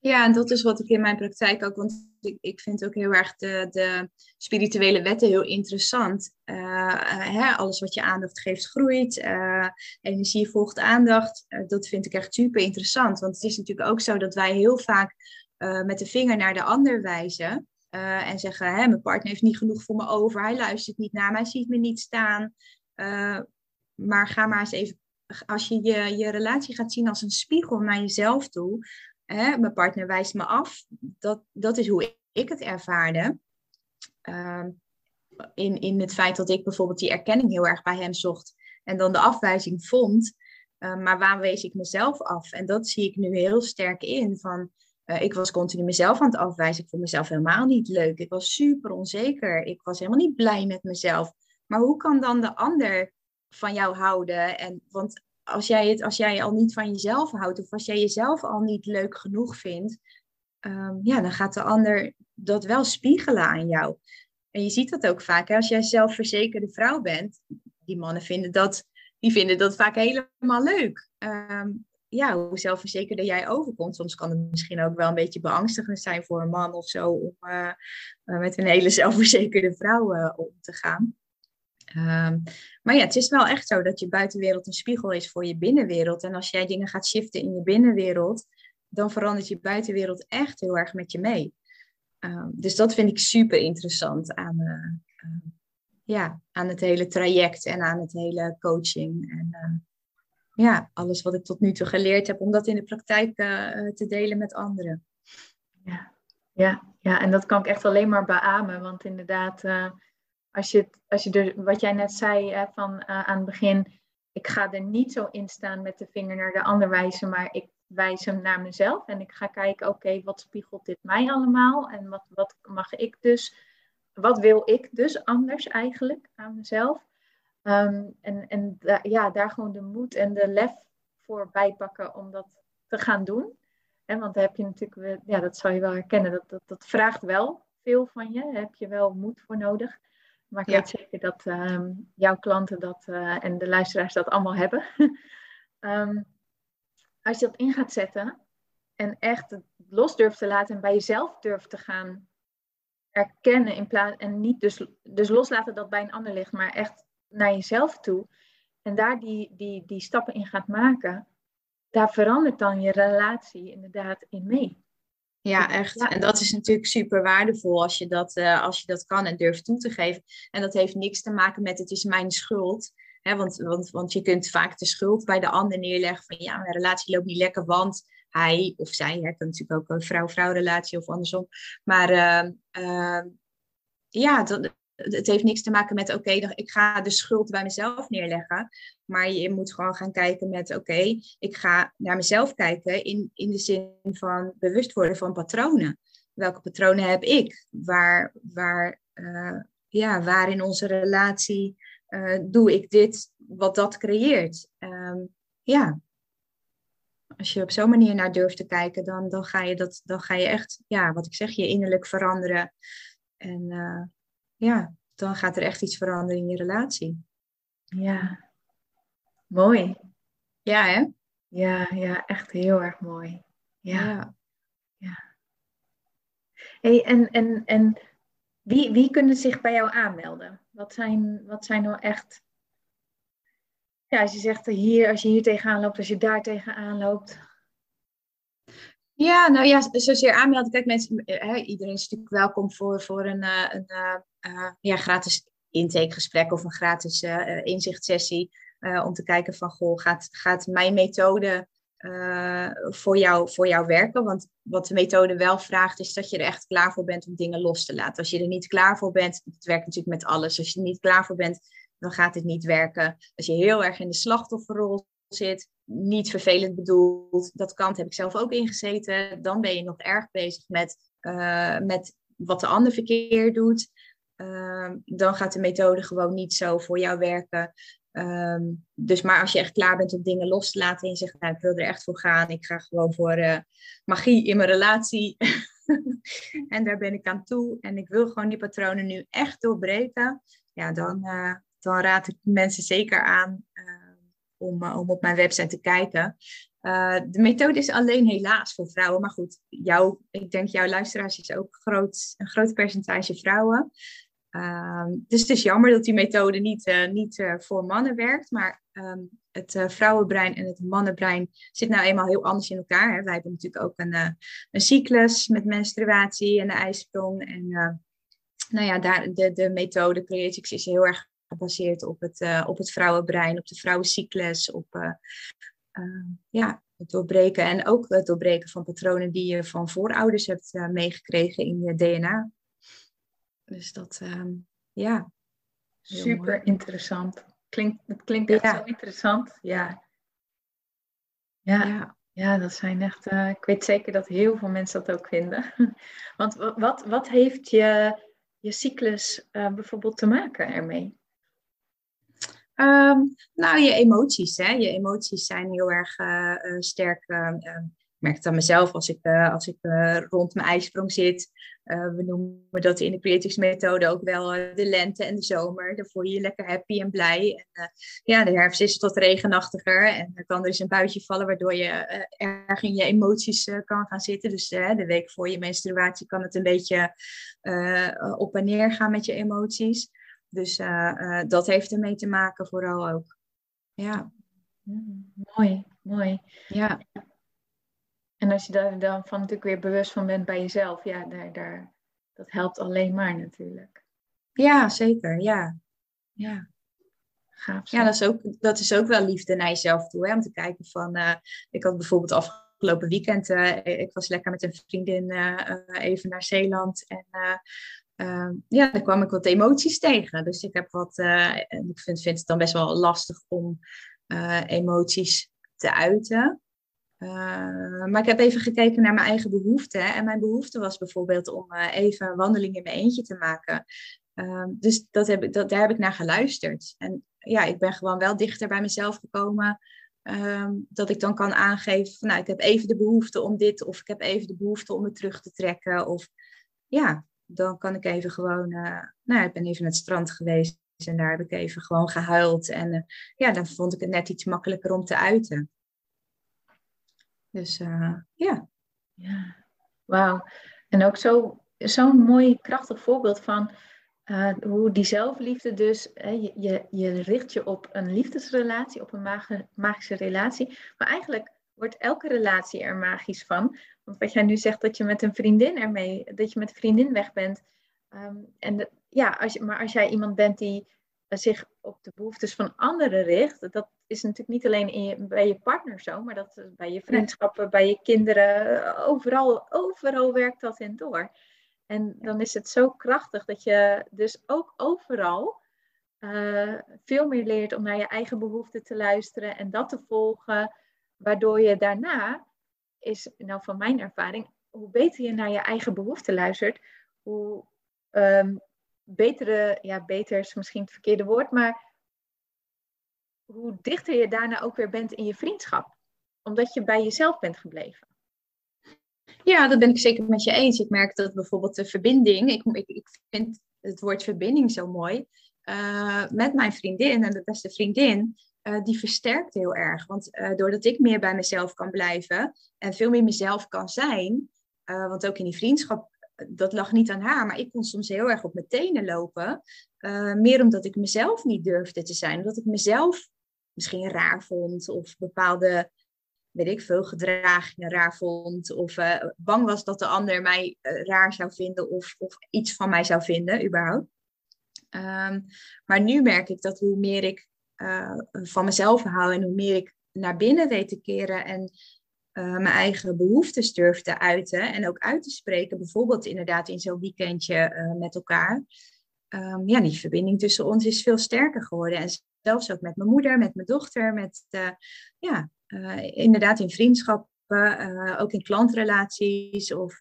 [SPEAKER 2] Ja, en dat is wat ik in mijn praktijk ook, want ik, ik vind ook heel erg de, de spirituele wetten heel interessant. Uh, hè, alles wat je aandacht geeft groeit, uh, energie volgt aandacht. dat vind ik echt super interessant, want het is natuurlijk ook zo dat wij heel vaak met de vinger naar de ander wijzen. en zeggen, hè, mijn partner heeft niet genoeg voor me over, hij luistert niet naar me, hij ziet me niet staan. Maar ga maar eens even, als je, je je relatie gaat zien als een spiegel naar jezelf toe, hè, mijn partner wijst me af. Dat, dat is hoe ik het ervaarde. Ehm, in, in het feit dat ik bijvoorbeeld die erkenning heel erg bij hem zocht en dan de afwijzing vond. Uh, maar waar wees ik mezelf af? En dat zie ik nu heel sterk in. Van, uh, ik was continu mezelf aan het afwijzen. Ik vond mezelf helemaal niet leuk. Ik was super onzeker. Ik was helemaal niet blij met mezelf. Maar hoe kan dan de ander van jou houden? En, want als jij, het, als jij al niet van jezelf houdt of als jij jezelf al niet leuk genoeg vindt, um, ja, dan gaat de ander dat wel spiegelen aan jou. En je ziet dat ook vaak. Hè? Als jij zelfverzekerde vrouw bent, die mannen vinden dat, die vinden dat vaak helemaal leuk. Um, ja, hoe zelfverzekerder jij overkomt. Soms kan het misschien ook wel een beetje beangstigend zijn voor een man of zo om uh, met een hele [LAUGHS] zelfverzekerde vrouw uh, om te gaan. Ehm, maar ja, het is wel echt zo dat je buitenwereld een spiegel is voor je binnenwereld. En als jij dingen gaat shiften in je binnenwereld, dan verandert je buitenwereld echt heel erg met je mee. Ehm, dus dat vind ik super interessant aan, uh, ja, aan het hele traject en aan het hele coaching. En uh, ja, alles wat ik tot nu toe geleerd heb, om dat in de praktijk te delen met anderen.
[SPEAKER 1] Ja. Ja, ja, en dat kan ik echt alleen maar beamen. Want inderdaad, als je, als je wat jij net zei van, uh, aan het begin, ik ga er niet zo in staan met de vinger naar de ander wijzen, maar ik wijs hem naar mezelf en ik ga kijken, oké, wat spiegelt dit mij allemaal en wat, wat mag ik dus, wat wil ik dus anders eigenlijk aan mezelf? Um, en en ja, daar gewoon de moed en de lef voor bijpakken om dat te gaan doen. En want dan heb je natuurlijk, ja, dat zal je wel herkennen, dat, dat, dat vraagt wel veel van je, daar heb je wel moed voor nodig. Maar ik weet zeker dat ehm, jouw klanten dat uh, en de luisteraars dat allemaal hebben. um, [LAUGHS] als je dat in gaat zetten en echt het los durft te laten en bij jezelf durft te gaan erkennen in plaats en niet dus, dus loslaten dat bij een ander ligt, maar echt naar jezelf toe en daar die, die, die stappen in gaat maken, daar verandert dan je relatie inderdaad in mee.
[SPEAKER 2] Ja, echt. En dat is natuurlijk super waardevol als je, dat, uh, als je dat kan en durft toe te geven. En dat heeft niks te maken met het is mijn schuld. Hè, want, want, want je kunt vaak de schuld bij de ander neerleggen van ja, mijn relatie loopt niet lekker, want hij of zij, hè, kan natuurlijk ook een vrouw-vrouw relatie of andersom. Maar uh, uh, ja, dat, het heeft niks te maken met, oké, ik ga de schuld bij mezelf neerleggen. Maar je moet gewoon gaan kijken met, oké, ik ga naar mezelf kijken in, in de zin van bewust worden van patronen. Welke patronen heb ik? Waar, waar, uh, ja, waar in onze relatie uh, doe ik dit, wat dat creëert? Um, ja, als je op zo'n manier naar durft te kijken, dan, dan, ga je dat, dan ga je echt, ja, wat ik zeg, je innerlijk veranderen. En uh, ja, dan gaat er echt iets veranderen in je relatie.
[SPEAKER 1] Ja, mooi.
[SPEAKER 2] Ja, hè?
[SPEAKER 1] Ja, ja, echt heel erg mooi. Ja. ja. Hey, en en, en wie, wie kunnen zich bij jou aanmelden? Wat zijn, wat zijn nou echt. Ja, als je zegt hier, als je hier tegenaan loopt, als je daar tegenaan loopt.
[SPEAKER 2] Ja, nou ja, zozeer aanmelden. Kijk, mensen, eh, hè, iedereen is natuurlijk welkom voor, voor een, eh, een, uh, ja, gratis intakegesprek of een gratis uh, inzichtsessie. om te kijken van, goh, gaat, gaat mijn methode voor, jou, voor jou werken? Want wat de methode wel vraagt, is dat je er echt klaar voor bent om dingen los te laten. Als je er niet klaar voor bent, het werkt natuurlijk met alles. Als je er niet klaar voor bent, dan gaat het niet werken. Als je heel erg in de slachtofferrol zit, niet vervelend bedoeld, dat kant heb ik zelf ook ingezeten, dan ben je nog erg bezig met, uh, met wat de ander verkeerd doet. Uh, dan gaat de methode gewoon niet zo voor jou werken. Uh, dus maar als je echt klaar bent om dingen los te laten en je zegt, nou, ik wil er echt voor gaan, ik ga gewoon voor uh, magie in mijn relatie. [LAUGHS] en daar ben ik aan toe en ik wil gewoon die patronen nu echt doorbreken. Ja, dan, dan raad ik mensen zeker aan om, om op mijn website te kijken. de methode is alleen helaas voor vrouwen. Maar goed, jou, ik denk jouw luisteraars is ook groot, een groot percentage vrouwen. Ehm, dus het is jammer dat die methode niet, uh, niet uh, voor mannen werkt. Maar um, het uh, vrouwenbrein en het mannenbrein zit nou eenmaal heel anders in elkaar. Hè. Wij hebben natuurlijk ook een, een cyclus met menstruatie en de ijsprong. En nou ja, daar, de, de methode Creatix is heel erg gebaseerd op het, op het vrouwenbrein, op de vrouwencyclus, op ja, het doorbreken en ook het doorbreken van patronen die je van voorouders hebt meegekregen in je DNA. Dus dat, ehm, ja.
[SPEAKER 1] Super interessant. Klinkt, het klinkt echt zo interessant. Ja. Ja, ja. ja dat zijn echt. Uh, ik weet zeker dat heel veel mensen dat ook vinden. [LAUGHS] Want wat, wat heeft je, je cyclus uh, bijvoorbeeld te maken ermee?
[SPEAKER 2] Um, nou, je emoties. Hè? Je emoties zijn heel erg uh, sterk ehm, ik merk het aan mezelf als ik, als ik rond mijn ijsprong zit. We noemen dat in de Creatives methode ook wel de lente en de zomer. Dan voel je je lekker happy en blij. En, ja, de herfst is wat regenachtiger. En dan kan er eens een buitje vallen waardoor je erg in je emoties kan gaan zitten. Dus de week voor je menstruatie kan het een beetje op en neer gaan met je emoties. Dus dat heeft ermee te maken vooral ook. Ja.
[SPEAKER 1] Mm, mooi, mooi. Ja. En als je daar dan van natuurlijk weer bewust van bent bij jezelf, ja, daar, daar, dat helpt alleen maar natuurlijk.
[SPEAKER 2] Ja, zeker. Ja. Ja. Gaaf. Ja, dat is, ook, dat is ook wel liefde naar jezelf toe. Hè? Om te kijken van, uh, ik had bijvoorbeeld afgelopen weekend, uh, ik was lekker met een vriendin uh, even naar Zeeland. En ehm, ja, daar kwam ik wat emoties tegen. Dus ik heb wat, en ik vind, vind het dan best wel lastig om emoties te uiten. Uh, maar ik heb even gekeken naar mijn eigen behoeften. En mijn behoefte was bijvoorbeeld om uh, even een wandeling in mijn eentje te maken. Uh, dus dat heb ik, dat, daar heb ik naar geluisterd. En ja, ik ben gewoon wel dichter bij mezelf gekomen. Ehm, dat ik dan kan aangeven, van, nou, ik heb even de behoefte om dit. Of ik heb even de behoefte om me terug te trekken. Of ja, dan kan ik even gewoon... Uh, nou, ik ben even het strand geweest. En daar heb ik even gewoon gehuild. En ja, dan vond ik het net iets makkelijker om te uiten. Dus uh, ja.
[SPEAKER 1] Ja, wauw. En ook zo, zo'n mooi, krachtig voorbeeld van hoe die zelfliefde dus, je, je, richt je op een liefdesrelatie, op een magische relatie. Maar eigenlijk wordt elke relatie er magisch van. Want wat jij nu zegt, dat je met een vriendin ermee, dat je met een vriendin weg bent. Um, en ja, als je, maar als jij iemand bent die zich op de behoeftes van anderen richt, dat is natuurlijk niet alleen in je, bij je partner zo, maar dat bij je vriendschappen, bij je kinderen, overal, overal werkt dat in door. En dan is het zo krachtig dat je dus ook overal uh, veel meer leert om naar je eigen behoeften te luisteren en dat te volgen, waardoor je daarna is, nou van mijn ervaring, hoe beter je naar je eigen behoeften luistert, hoe um, betere, ja, beter is misschien het verkeerde woord, maar hoe dichter je daarna ook weer bent in je vriendschap. Omdat je bij jezelf bent gebleven.
[SPEAKER 2] Ja, dat ben ik zeker met je eens. Ik merk dat bijvoorbeeld de verbinding, ik, ik, ik vind het woord verbinding zo mooi, uh, met mijn vriendin en de beste vriendin, uh, die versterkt heel erg. Want uh, doordat ik meer bij mezelf kan blijven en veel meer mezelf kan zijn, want ook in die vriendschap dat lag niet aan haar, maar ik kon soms heel erg op mijn tenen lopen. Meer omdat ik mezelf niet durfde te zijn. Omdat ik mezelf misschien raar vond of bepaalde, weet ik veel, gedragingen raar vond. Of bang was dat de ander mij raar zou vinden of, of iets van mij zou vinden, überhaupt. Um, maar nu merk ik dat hoe meer ik van mezelf hou en hoe meer ik naar binnen weet te keren en uh, mijn eigen behoeftes durf te uiten en ook uit te spreken, bijvoorbeeld inderdaad in zo'n weekendje uh, met elkaar. Um, ja, die verbinding tussen ons is veel sterker geworden. En zelfs ook met mijn moeder, met mijn dochter, met ja, inderdaad in vriendschappen, ook in klantrelaties of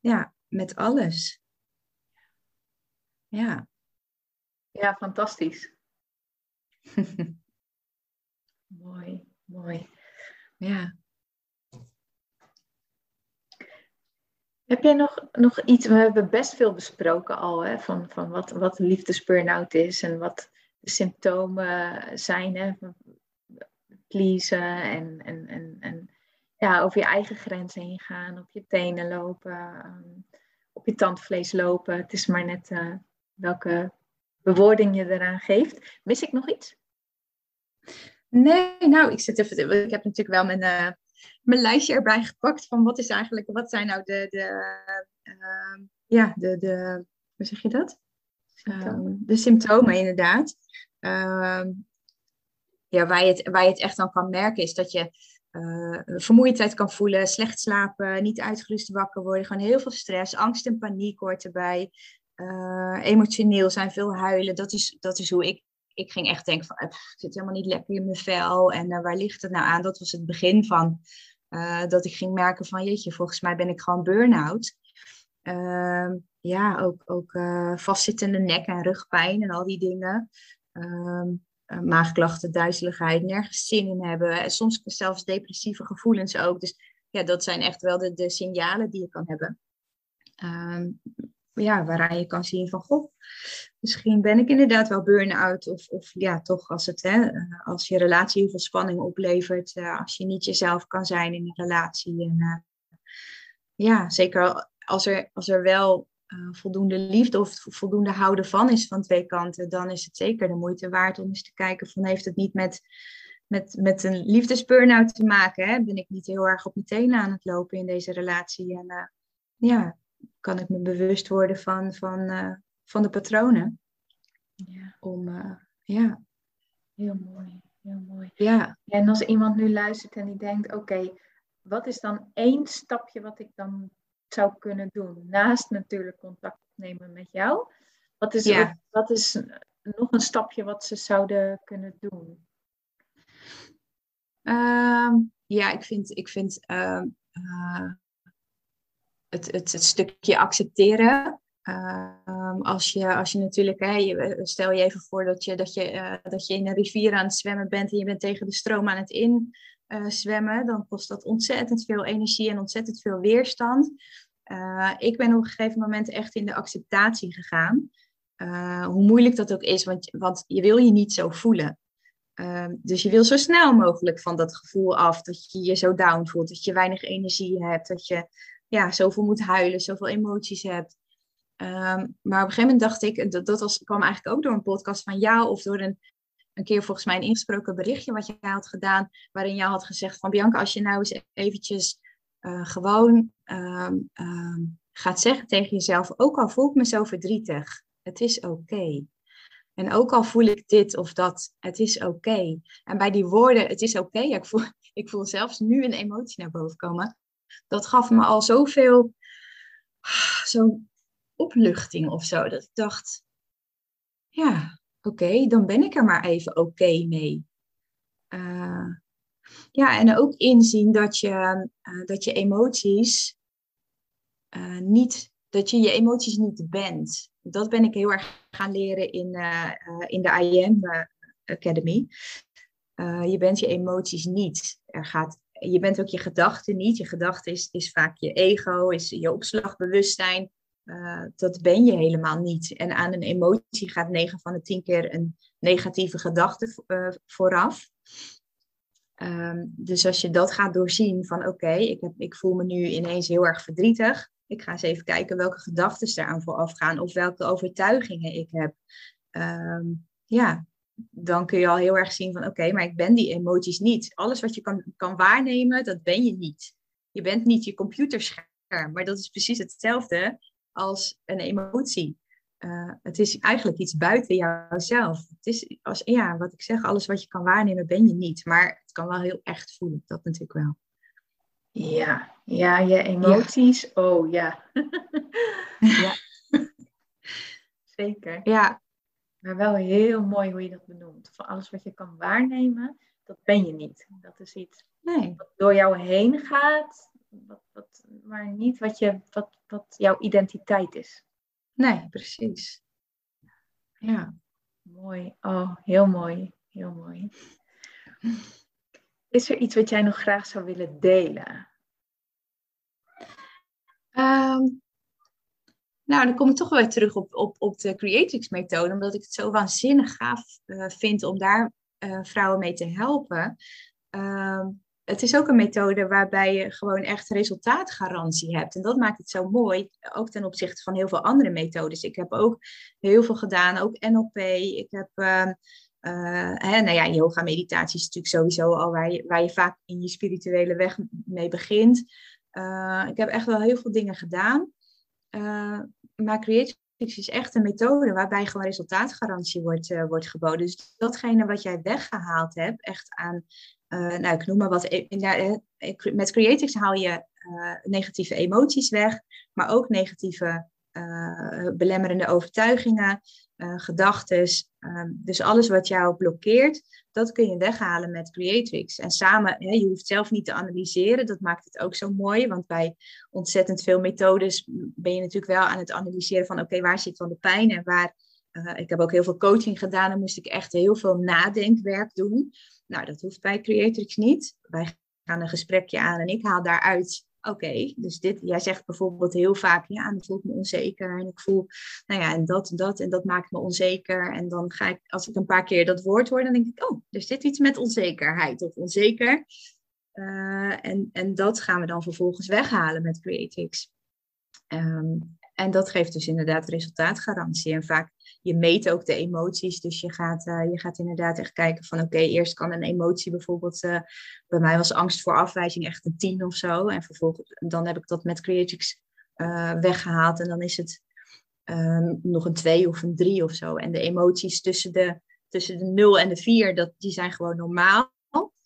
[SPEAKER 2] ja, met alles. Ja.
[SPEAKER 1] Ja, fantastisch. [LAUGHS] mooi, mooi. Ja. Heb jij nog, nog iets, we hebben best veel besproken al, hè, van, van wat, wat liefdesburn-out is en wat de symptomen zijn. Hè? Pleasen en, en, en, en ja, over je eigen grens heen gaan, op je tenen lopen, ehm, op je tandvlees lopen. Het is maar net uh, welke bewoording je eraan geeft. Mis ik nog iets?
[SPEAKER 2] Nee, nou, ik zit even. Ik heb natuurlijk wel mijn, uh, mijn lijstje erbij gepakt van wat is eigenlijk, wat zijn nou de, de uh, ja, de, de, hoe zeg je dat? Symptomen. Uh, de symptomen, inderdaad. ja, waar je, het, waar je het echt dan kan merken is dat je uh, vermoeidheid kan voelen, slecht slapen, niet uitgerust wakker worden, gewoon heel veel stress, angst en paniek hoort erbij. Uh, emotioneel zijn, veel huilen. Dat is, dat is hoe ik. Ik ging echt denken van, ik zit helemaal niet lekker in mijn vel. En uh, waar ligt het nou aan? Dat was het begin van dat ik ging merken van, jeetje, volgens mij ben ik gewoon burn-out. Ehm, ja, ook, ook vastzittende nek en rugpijn en al die dingen. Ehm, maagklachten, duizeligheid, nergens zin in hebben. En soms zelfs depressieve gevoelens ook. Dus ja, dat zijn echt wel de, de signalen die je kan hebben. Ehm, ja, waaraan je kan zien van, goh, misschien ben ik inderdaad wel burn-out. Of, of ja, toch als, het, hè, eh, als je relatie heel veel spanning oplevert. Uh, als je niet jezelf kan zijn in een relatie. En, uh, ja, zeker als er, als er wel voldoende liefde of voldoende houden van is van twee kanten, dan is het zeker de moeite waard om eens te kijken van heeft het niet met, met, met een liefdesburn-out te maken? Hè? Ben ik niet heel erg op mijn tenen aan het lopen in deze relatie? En ja, kan ik me bewust worden van, van, uh, van de patronen?
[SPEAKER 1] Ja.
[SPEAKER 2] Om, ja.
[SPEAKER 1] Heel mooi, heel mooi.
[SPEAKER 2] Ja.
[SPEAKER 1] En als iemand nu luistert en die denkt, oké, wat is dan één stapje wat ik dan zou kunnen doen. Naast natuurlijk contact opnemen met jou. Wat is, ja. wat is nog een stapje wat ze zouden kunnen doen?
[SPEAKER 2] Um, ja, ik vind, ik vind uh, uh, het, het, het, stukje accepteren. Uh, als, je, als je natuurlijk, hè, stel je even voor dat je, dat, je, eh, dat je in een rivier aan het zwemmen bent en je bent tegen de stroom aan het in uh, zwemmen, dan kost dat ontzettend veel energie en ontzettend veel weerstand. Uh, ik ben op een gegeven moment echt in de acceptatie gegaan. Hoe moeilijk dat ook is, want, want je wil je niet zo voelen. Uh, dus je wil zo snel mogelijk van dat gevoel af dat je je zo down voelt, dat je weinig energie hebt, dat je ja, zoveel moet huilen, zoveel emoties hebt. Um, maar op een gegeven moment dacht ik, dat, dat kwam eigenlijk ook door een podcast van jou of door een, een keer volgens mij een ingesproken berichtje wat jij had gedaan, waarin jou had gezegd van Bianca, als je nou eens eventjes uh, gewoon um, um, gaat zeggen tegen jezelf, ook al voel ik me zo verdrietig, het is oké. En ook al voel ik dit of dat, het is oké. En bij die woorden, het is oké, ik, voel, [LAUGHS] ik voel zelfs nu een emotie naar boven komen. Dat gaf me al zoveel, zo'n opluchting of zo. Dat ik dacht, ja, oké, dan ben ik er maar even oké mee. Uh, ja, en ook inzien dat je, uh, dat je emoties uh, niet, dat je je emoties niet bent. Dat ben ik heel erg gaan leren in, in de IM Academy. je bent je emoties niet. Er gaat, je bent ook je gedachten niet. Je gedachte is, is vaak je ego, is je opslagbewustzijn. dat ben je helemaal niet. En aan een emotie gaat 9 van de 10 keer een negatieve gedachte vooraf. Um, dus als je dat gaat doorzien van oké, ik, ik voel me nu ineens heel erg verdrietig. Ik ga eens even kijken welke gedachten eraan vooraf gaan of welke overtuigingen ik heb. Um, ja, dan kun je al heel erg zien van oké, okay, maar ik ben die emoties niet. Alles wat je kan, kan waarnemen, dat ben je niet. Je bent niet je computerscherm, maar dat is precies hetzelfde als een emotie. Uh, het is eigenlijk iets buiten jouzelf. Het is, als, ja, wat ik zeg, alles wat je kan waarnemen ben je niet. Maar het kan wel heel echt voelen, dat natuurlijk wel.
[SPEAKER 1] Ja, ja je emoties, ja. oh ja. [LAUGHS] ja. [LAUGHS] Zeker.
[SPEAKER 2] Ja.
[SPEAKER 1] Maar wel heel mooi hoe je dat benoemt. Van alles wat je kan waarnemen, dat ben je niet. Dat is iets
[SPEAKER 2] nee.
[SPEAKER 1] wat door jou heen gaat, wat, wat, maar niet wat, je, wat, wat jouw identiteit is.
[SPEAKER 2] Nee, precies.
[SPEAKER 1] Ja. Mooi. Oh, heel mooi. Heel mooi. Is er iets wat jij nog graag zou willen delen?
[SPEAKER 2] Um, nou, dan kom ik toch weer terug op, op, op de Creatrix-methode, omdat ik het zo waanzinnig gaaf uh, vind om daar uh, vrouwen mee te helpen. Uh, het is ook een methode waarbij je gewoon echt resultaatgarantie hebt. En dat maakt het zo mooi, ook ten opzichte van heel veel andere methodes. Ik heb ook heel veel gedaan, ook NLP. Ik heb, uh, hè, nou ja, yoga meditatie is natuurlijk sowieso al waar je vaak in je spirituele weg mee begint. ik heb echt wel heel veel dingen gedaan. Uh, maar Creatrix is echt een methode waarbij gewoon resultaatgarantie wordt, uh, wordt geboden. Dus datgene wat jij weggehaald hebt, echt aan, uh, nou ik noem maar wat, ja, met Creatrix haal je negatieve emoties weg, maar ook negatieve belemmerende overtuigingen, gedachten. Ehm, dus alles wat jou blokkeert, dat kun je weghalen met Creatrix. En samen, hè, je hoeft zelf niet te analyseren, dat maakt het ook zo mooi. Want bij ontzettend veel methodes ben je natuurlijk wel aan het analyseren van oké, waar zit dan de pijn en waar. Uh, ik heb ook heel veel coaching gedaan en moest ik echt heel veel nadenkwerk doen. Nou, dat hoeft bij Creatrix niet. Wij gaan een gesprekje aan en ik haal daaruit oké, dus dit, jij zegt bijvoorbeeld heel vaak, ja, ik voel me onzeker en ik voel, nou ja, en dat en dat en dat maakt me onzeker. En dan ga ik, als ik een paar keer dat woord hoor, dan denk ik, oh, er zit iets met onzekerheid of onzeker. Uh, en, en dat gaan we dan vervolgens weghalen met Creatix. Um, en dat geeft dus inderdaad resultaatgarantie. En vaak, je meet ook de emoties. Dus je gaat, uh, je gaat inderdaad echt kijken van oké, eerst kan een emotie bijvoorbeeld, uh, bij mij was angst voor afwijzing echt een 10 of zo. En vervolgens, dan heb ik dat met Creatix uh, weggehaald. En dan is het ehm, nog een 2 of een 3 of zo. En de emoties tussen de, tussen de 0 en de 4, dat, die zijn gewoon normaal.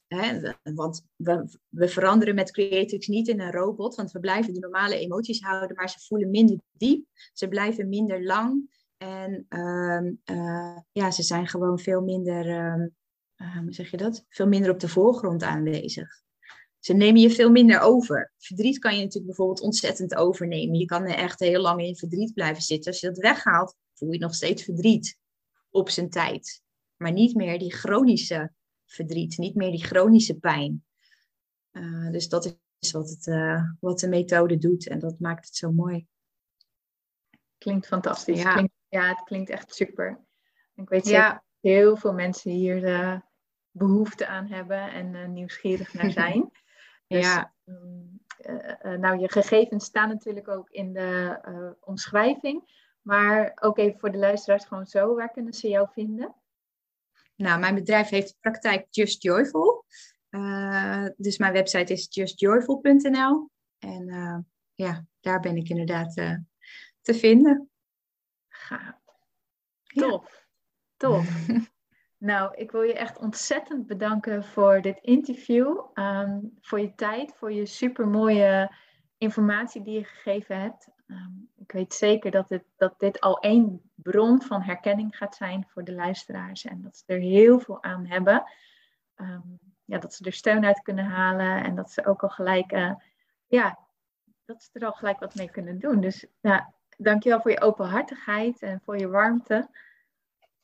[SPEAKER 2] Hè, want we, veranderen met Creatrix niet in een robot, want we blijven de normale emoties houden, maar ze voelen minder diep, ze blijven minder lang en uh, uh, ja, ze zijn gewoon veel minder, uh, hoe zeg je dat? Veel minder op de voorgrond aanwezig. Ze nemen je veel minder over. Verdriet kan je natuurlijk bijvoorbeeld ontzettend overnemen. Je kan er echt heel lang in verdriet blijven zitten. Als je dat weghaalt, voel je nog steeds verdriet op zijn tijd. Maar niet meer die chronische verdriet, niet meer die chronische pijn. Uh, dus dat is wat, het, uh, wat de methode doet en dat maakt het zo mooi.
[SPEAKER 1] Klinkt fantastisch. Ja, klinkt, ja het klinkt echt super. Ik weet zeker dat heel veel mensen hier uh, behoefte aan hebben en nieuwsgierig naar [LAUGHS] zijn. dus, ja. Um, nou, je gegevens staan natuurlijk ook in de omschrijving. Maar ook even voor de luisteraars gewoon zo, waar kunnen ze jou vinden?
[SPEAKER 2] Nou, mijn bedrijf heeft praktijk Just Joyful. Uh, dus mijn website is justjoyful.nl. En uh, ja, daar ben ik inderdaad uh, te vinden.
[SPEAKER 1] Gaaf. Tof. Ja. Tof. [LAUGHS] nou, ik wil je echt ontzettend bedanken voor dit interview. Um, voor je tijd, voor je supermooie informatie die je gegeven hebt. Um, ik weet zeker dat, het, dat dit al één bron van herkenning gaat zijn voor de luisteraars. En dat ze er heel veel aan hebben. Um, ja, dat ze er steun uit kunnen halen. En dat ze ook al gelijk, uh, ja, dat ze er al gelijk wat mee kunnen doen. Dus ja, dankjewel voor je openhartigheid en voor je warmte.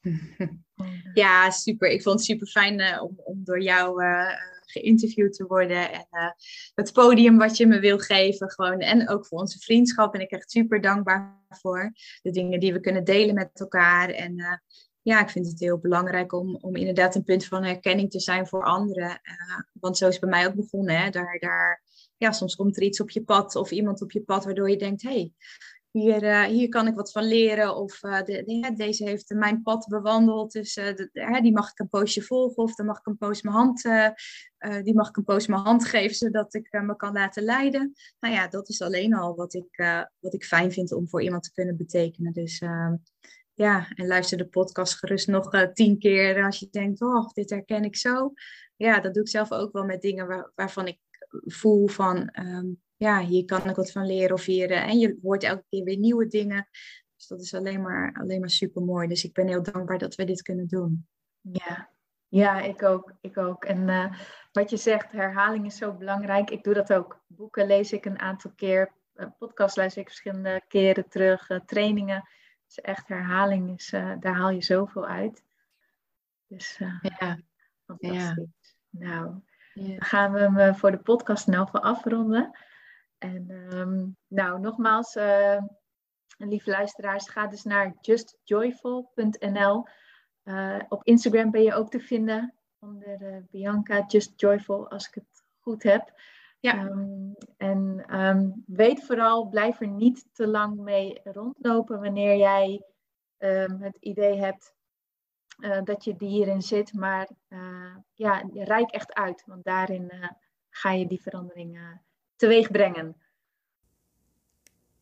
[SPEAKER 1] [LAUGHS]
[SPEAKER 2] Ja, super. Ik vond het super fijn uh, om, om door jou uh, geïnterviewd te worden. En uh, het podium wat je me wil geven. Gewoon. En ook voor onze vriendschap ben ik echt super dankbaar voor. De dingen die we kunnen delen met elkaar. En uh, ja, ik vind het heel belangrijk om, om inderdaad een punt van herkenning te zijn voor anderen. Uh, want zo is bij mij ook begonnen. Hè? Daar, daar, ja, soms komt er iets op je pad of iemand op je pad waardoor je denkt, hey, hier, uh, hier kan ik wat van leren. Of uh, de, de, deze heeft mijn pad bewandeld. Dus de, die mag ik een poosje volgen. Of dan mag ik een poos mijn hand, die mag ik een poos mijn hand geven. Zodat ik me kan laten leiden. Nou ja, dat is alleen al wat ik, wat ik fijn vind om voor iemand te kunnen betekenen. Dus ehm, ja, en luister de podcast gerust nog tien keer. Als je denkt, oh, dit herken ik zo. Ja, dat doe ik zelf ook wel met dingen waar, waarvan ik voel van... Um, ja, hier kan ik wat van leren of hier. Eh, en je hoort elke keer weer nieuwe dingen. Dus dat is alleen maar, alleen maar super mooi. Dus ik ben heel dankbaar dat we dit kunnen doen.
[SPEAKER 1] Ja, ja ik ook. Ik ook. En uh, wat je zegt, herhaling is zo belangrijk. Ik doe dat ook. Boeken lees ik een aantal keer. Uh, podcast luister ik verschillende keren terug. Uh, trainingen. Dus echt herhaling is, daar haal je zoveel uit. Dus ja. fantastisch. Ja. Nou, ja. dan gaan we hem voor de podcast nou voor afronden. En um, nou, nogmaals, uh, En lieve luisteraars, ga dus naar justjoyful.nl. Uh, op Instagram ben je ook te vinden onder Bianca Just Joyful, als ik het goed heb. Ja. Um, en ehm, weet vooral, blijf er niet te lang mee rondlopen wanneer jij het idee hebt dat je hierin zit. Maar ja, rijk echt uit, want daarin ga je die verandering teweeg brengen.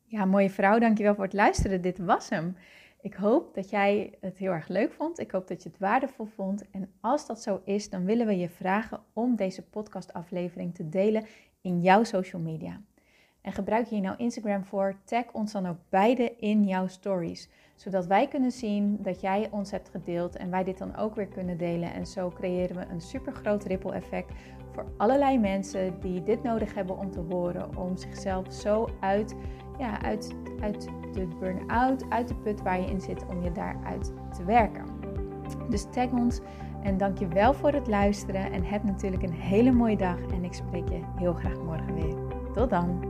[SPEAKER 1] Ja, mooie vrouw, dankjewel voor het luisteren. Dit was hem. Ik hoop dat jij het heel erg leuk vond. Ik hoop dat je het waardevol vond. En als dat zo is, dan willen we je vragen om deze podcastaflevering te delen in jouw social media. En gebruik je nou Instagram voor, tag ons dan ook beide in jouw stories. Zodat wij kunnen zien dat jij ons hebt gedeeld en wij dit dan ook weer kunnen delen. En zo creëren we een super groot ripple effect voor allerlei mensen die dit nodig hebben om te horen. Om zichzelf zo uit, ja, uit, uit de burn-out, uit de put waar je in zit, om je daaruit te werken. Dus tag ons en dank je wel voor het luisteren. En heb natuurlijk een hele mooie dag. En ik spreek je heel graag morgen weer. Tot dan.